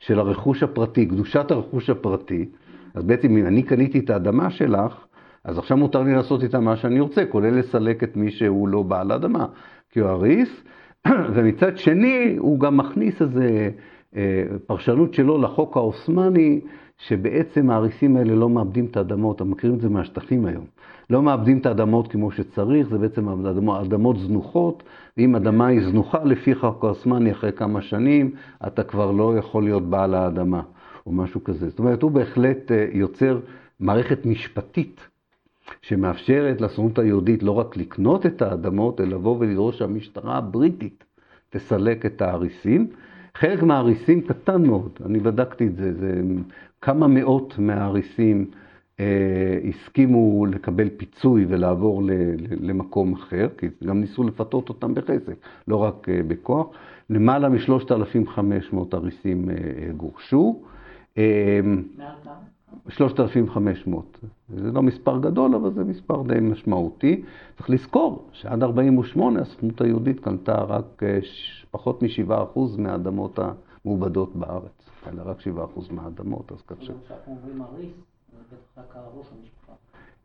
של הרכוש הפרטי, קדושת הרכוש הפרטי. אז בעצם אם אני קניתי את האדמה שלך, אז עכשיו מותר לי לעשות איתה מה שאני רוצה, כולל לסלק את מי שהוא לא בעל אדמה, כי הוא הריס, ומצד שני הוא גם מכניס איזו אה, פרשנות שלו לחוק העות'מאני, שבעצם האריסים האלה לא מאבדים את האדמות, אתם מכירים את זה מהשטחים היום. לא מאבדים את האדמות כמו שצריך, זה בעצם אדמות, אדמות זנוחות, ואם אדמה היא זנוחה לפי חוק העות'מאני אחרי כמה שנים, אתה כבר לא יכול להיות בעל האדמה, או משהו כזה. זאת אומרת, הוא בהחלט אה, יוצר מערכת משפטית שמאפשרת לסוכנות היהודית לא רק לקנות את האדמות, אלא לבוא ולדרוש שהמשטרה הבריטית תסלק את האריסים. חלק מהאריסים קטן מאוד, אני בדקתי את זה, זה כמה מאות מהאריסים אה, הסכימו לקבל פיצוי ולעבור ל, ל, למקום אחר, כי גם ניסו לפתות אותם בחסק, לא רק אה, בכוח. למעלה מ-3,500 אריסים אה, גורשו. אה, מעל כמה? 3,500. זה לא מספר גדול, אבל זה מספר די משמעותי. צריך לזכור שעד 48' הסוכנות היהודית קנתה רק אה, פחות מ-7% מהאדמות המעובדות בארץ. אלא רק 7% מהאדמות, אז כך ש... כשאנחנו אומרים אריס, זה בטח רק ראש המשפחה.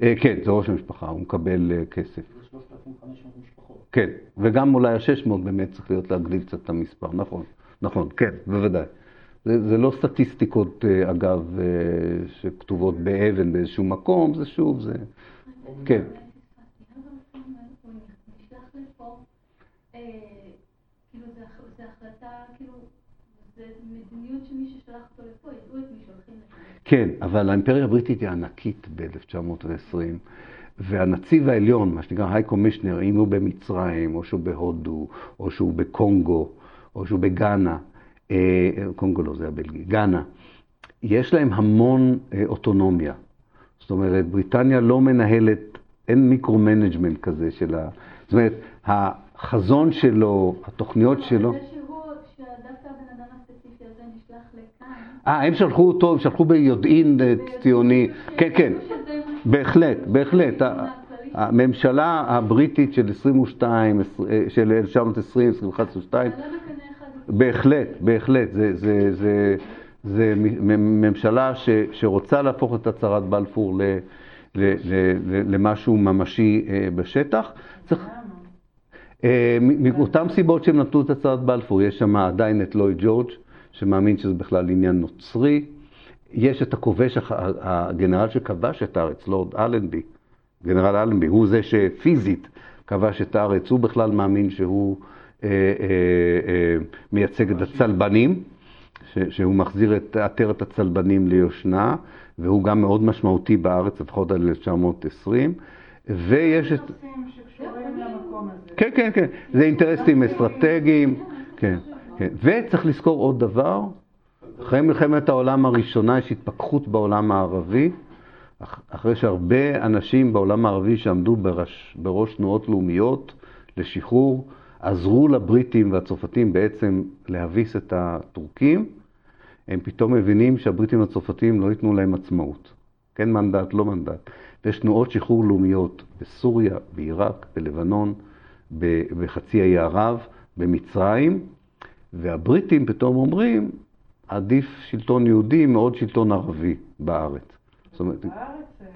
אה, כן, זה ראש המשפחה, הוא מקבל אה, כסף. זה 3,500 משפחות. כן, וגם אולי ה-600 באמת צריך להיות להגדיל קצת את המספר, נכון, נכון, כן, בוודאי. זה, זה לא סטטיסטיקות, אה, אגב, אה, שכתובות באבן באיזשהו מקום, זה שוב, זה... כן. כן, אבל האימפריה הבריטית היא ענקית ב-1920, והנציב העליון, מה שנקרא high commissioner, אם הוא במצרים, או שהוא בהודו, או שהוא בקונגו, או שהוא בגאנה, קונגו לא, זה הבלגי, גאנה, יש להם המון אה, אוטונומיה. זאת אומרת, בריטניה לא מנהלת, אין micro-management כזה של ה... זאת אומרת, החזון שלו, התוכניות שלו... הספציפי הזה, אה, הם שלחו אותו, הם שלחו ביודעין ציוני. כן, כן, בהחלט, בהחלט. הממשלה הבריטית של 22, של 1920, 21, 22, בהחלט, בהחלט. זה, זה, זה, זה ממשלה ש, שרוצה להפוך את הצהרת בלפור ל, ל, ל, למשהו ממשי בשטח. צריך... מאותן סיבות שהם נתנו את הצהרת בלפור, יש שם עדיין את לואי ג'ורג' שמאמין שזה בכלל עניין נוצרי. יש את הכובש, הגנרל שכבש את הארץ, לורד אלנבי, גנרל אלנבי, הוא זה שפיזית כבש את הארץ, הוא בכלל מאמין שהוא אה, אה, אה, מייצג את הצלבנים, שהוא מחזיר את עטרת הצלבנים ליושנה, והוא גם מאוד משמעותי בארץ, לפחות עד 1920. ויש את... כן, כן, כן, זה אינטרסים אסטרטגיים, כן, כן. וצריך לזכור עוד דבר, אחרי מלחמת העולם הראשונה יש התפכחות בעולם הערבי, אחרי שהרבה אנשים בעולם הערבי שעמדו בראש, בראש תנועות לאומיות לשחרור, עזרו לבריטים והצרפתים בעצם להביס את הטורקים, הם פתאום מבינים שהבריטים והצרפתים לא ייתנו להם עצמאות. כן מנדט, לא מנדט. ויש תנועות שחרור לאומיות בסוריה, בעיראק, בלבנון, בחצי האי ערב, במצרים, והבריטים פתאום אומרים, עדיף שלטון יהודי מאוד שלטון ערבי בארץ. זאת אומרת... בארץ יש...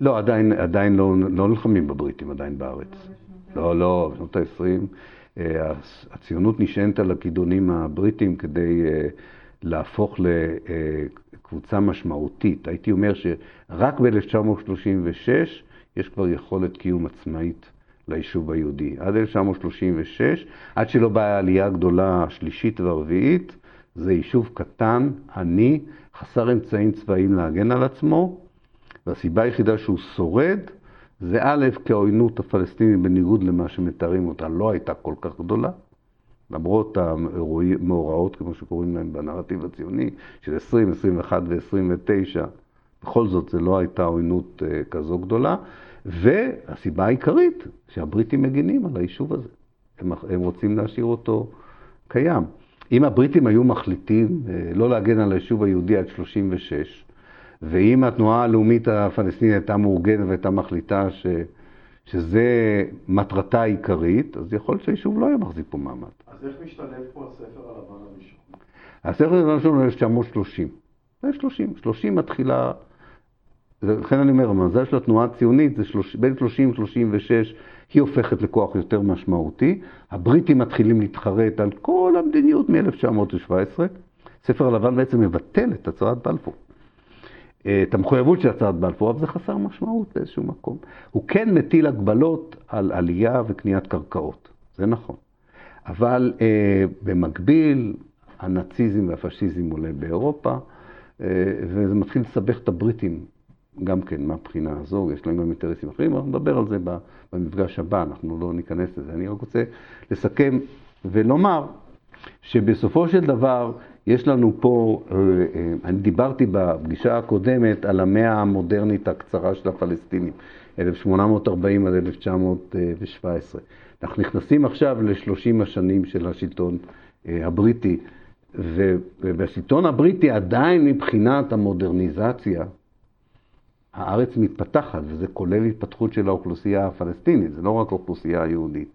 לא, עדיין, עדיין לא, לא נלחמים בבריטים עדיין בארץ. לא, לא, בשנות ה-20 אה, הציונות נשענת על הכידונים הבריטים כדי אה, להפוך לקבוצה משמעותית. הייתי אומר שרק ב-1936 יש כבר יכולת קיום עצמאית ליישוב היהודי. עד 1936, עד שלא באה העלייה הגדולה השלישית והרביעית, זה יישוב קטן, עני, חסר אמצעים צבאיים להגן על עצמו, והסיבה היחידה שהוא שורד זה א', כי העוינות הפלסטינית בניגוד למה שמתארים אותה לא הייתה כל כך גדולה, למרות המאורעות, כמו שקוראים להם בנרטיב הציוני, של 20, 21 ו-29, בכל זאת זה לא הייתה עוינות אה, כזו גדולה, והסיבה העיקרית שהבריטים מגינים על היישוב הזה. הם, הם רוצים להשאיר אותו קיים. אם הבריטים היו מחליטים אה, לא להגן על היישוב היהודי עד 36, ואם התנועה הלאומית הפלסטינית הייתה מאורגנת והייתה מחליטה ש, שזה מטרתה העיקרית, אז יכול להיות שהיישוב לא היה מחזיק פה מעמד. אז איך משתלב פה הספר הלבן הראשון? הספר הלבן הראשון הוא 1930. זה 30. 30 מתחילה לכן אני אומר, המזל של התנועה הציונית זה שלוש, בין 30 ל-36, היא הופכת לכוח יותר משמעותי. הבריטים מתחילים להתחרט על כל המדיניות מ-1917. ספר הלבן בעצם מבטל את הצהרת בלפור. אה, את המחויבות של הצהרת בלפור, אבל זה חסר משמעות באיזשהו מקום. הוא כן מטיל הגבלות על עלייה וקניית קרקעות, זה נכון. אבל אה, במקביל, הנאציזם והפשיזם עולה באירופה, אה, וזה מתחיל לסבך את הבריטים גם כן מהבחינה הזו, יש להם גם אינטרסים אחרים, אנחנו נדבר על זה במפגש הבא, אנחנו לא ניכנס לזה. אני רק רוצה לסכם ולומר שבסופו של דבר יש לנו פה, אה, אה, אני דיברתי בפגישה הקודמת על המאה המודרנית הקצרה של הפלסטינים, 1840 עד 1917. אנחנו נכנסים עכשיו ל-30 השנים של השלטון אה, הבריטי, והשלטון הבריטי עדיין מבחינת המודרניזציה, הארץ מתפתחת, וזה כולל התפתחות של האוכלוסייה הפלסטינית, זה לא רק האוכלוסייה היהודית.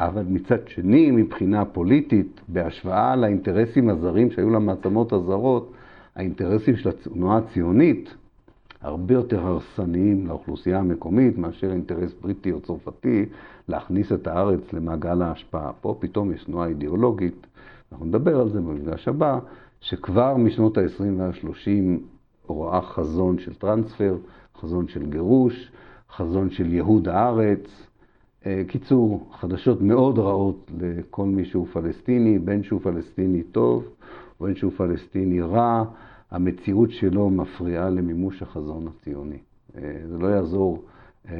אבל מצד שני, מבחינה פוליטית, בהשוואה לאינטרסים הזרים שהיו למעצמות הזרות, האינטרסים של התנועה הציונית הרבה יותר הרסניים לאוכלוסייה המקומית מאשר אינטרס בריטי או צרפתי להכניס את הארץ למעגל ההשפעה. פה פתאום יש תנועה אידיאולוגית, אנחנו נדבר על זה במפגש הבא, שכבר משנות ה-20 וה-30 רואה חזון של טרנספר, חזון של גירוש, חזון של ייהוד הארץ. אה, קיצור, חדשות מאוד רעות לכל מי שהוא פלסטיני, בין שהוא פלסטיני טוב ובין שהוא פלסטיני רע, המציאות שלו מפריעה למימוש החזון הציוני. אה, זה לא יעזור, אה,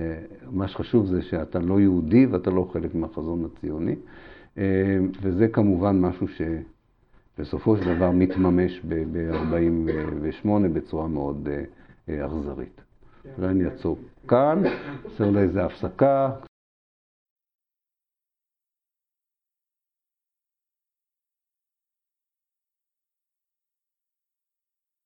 מה שחשוב זה שאתה לא יהודי ואתה לא חלק מהחזון הציוני, וזה כמובן משהו ש... בסופו של דבר מתממש ב-48 בצורה מאוד אכזרית. אולי אני אעצור כאן, נעשה אולי איזו הפסקה.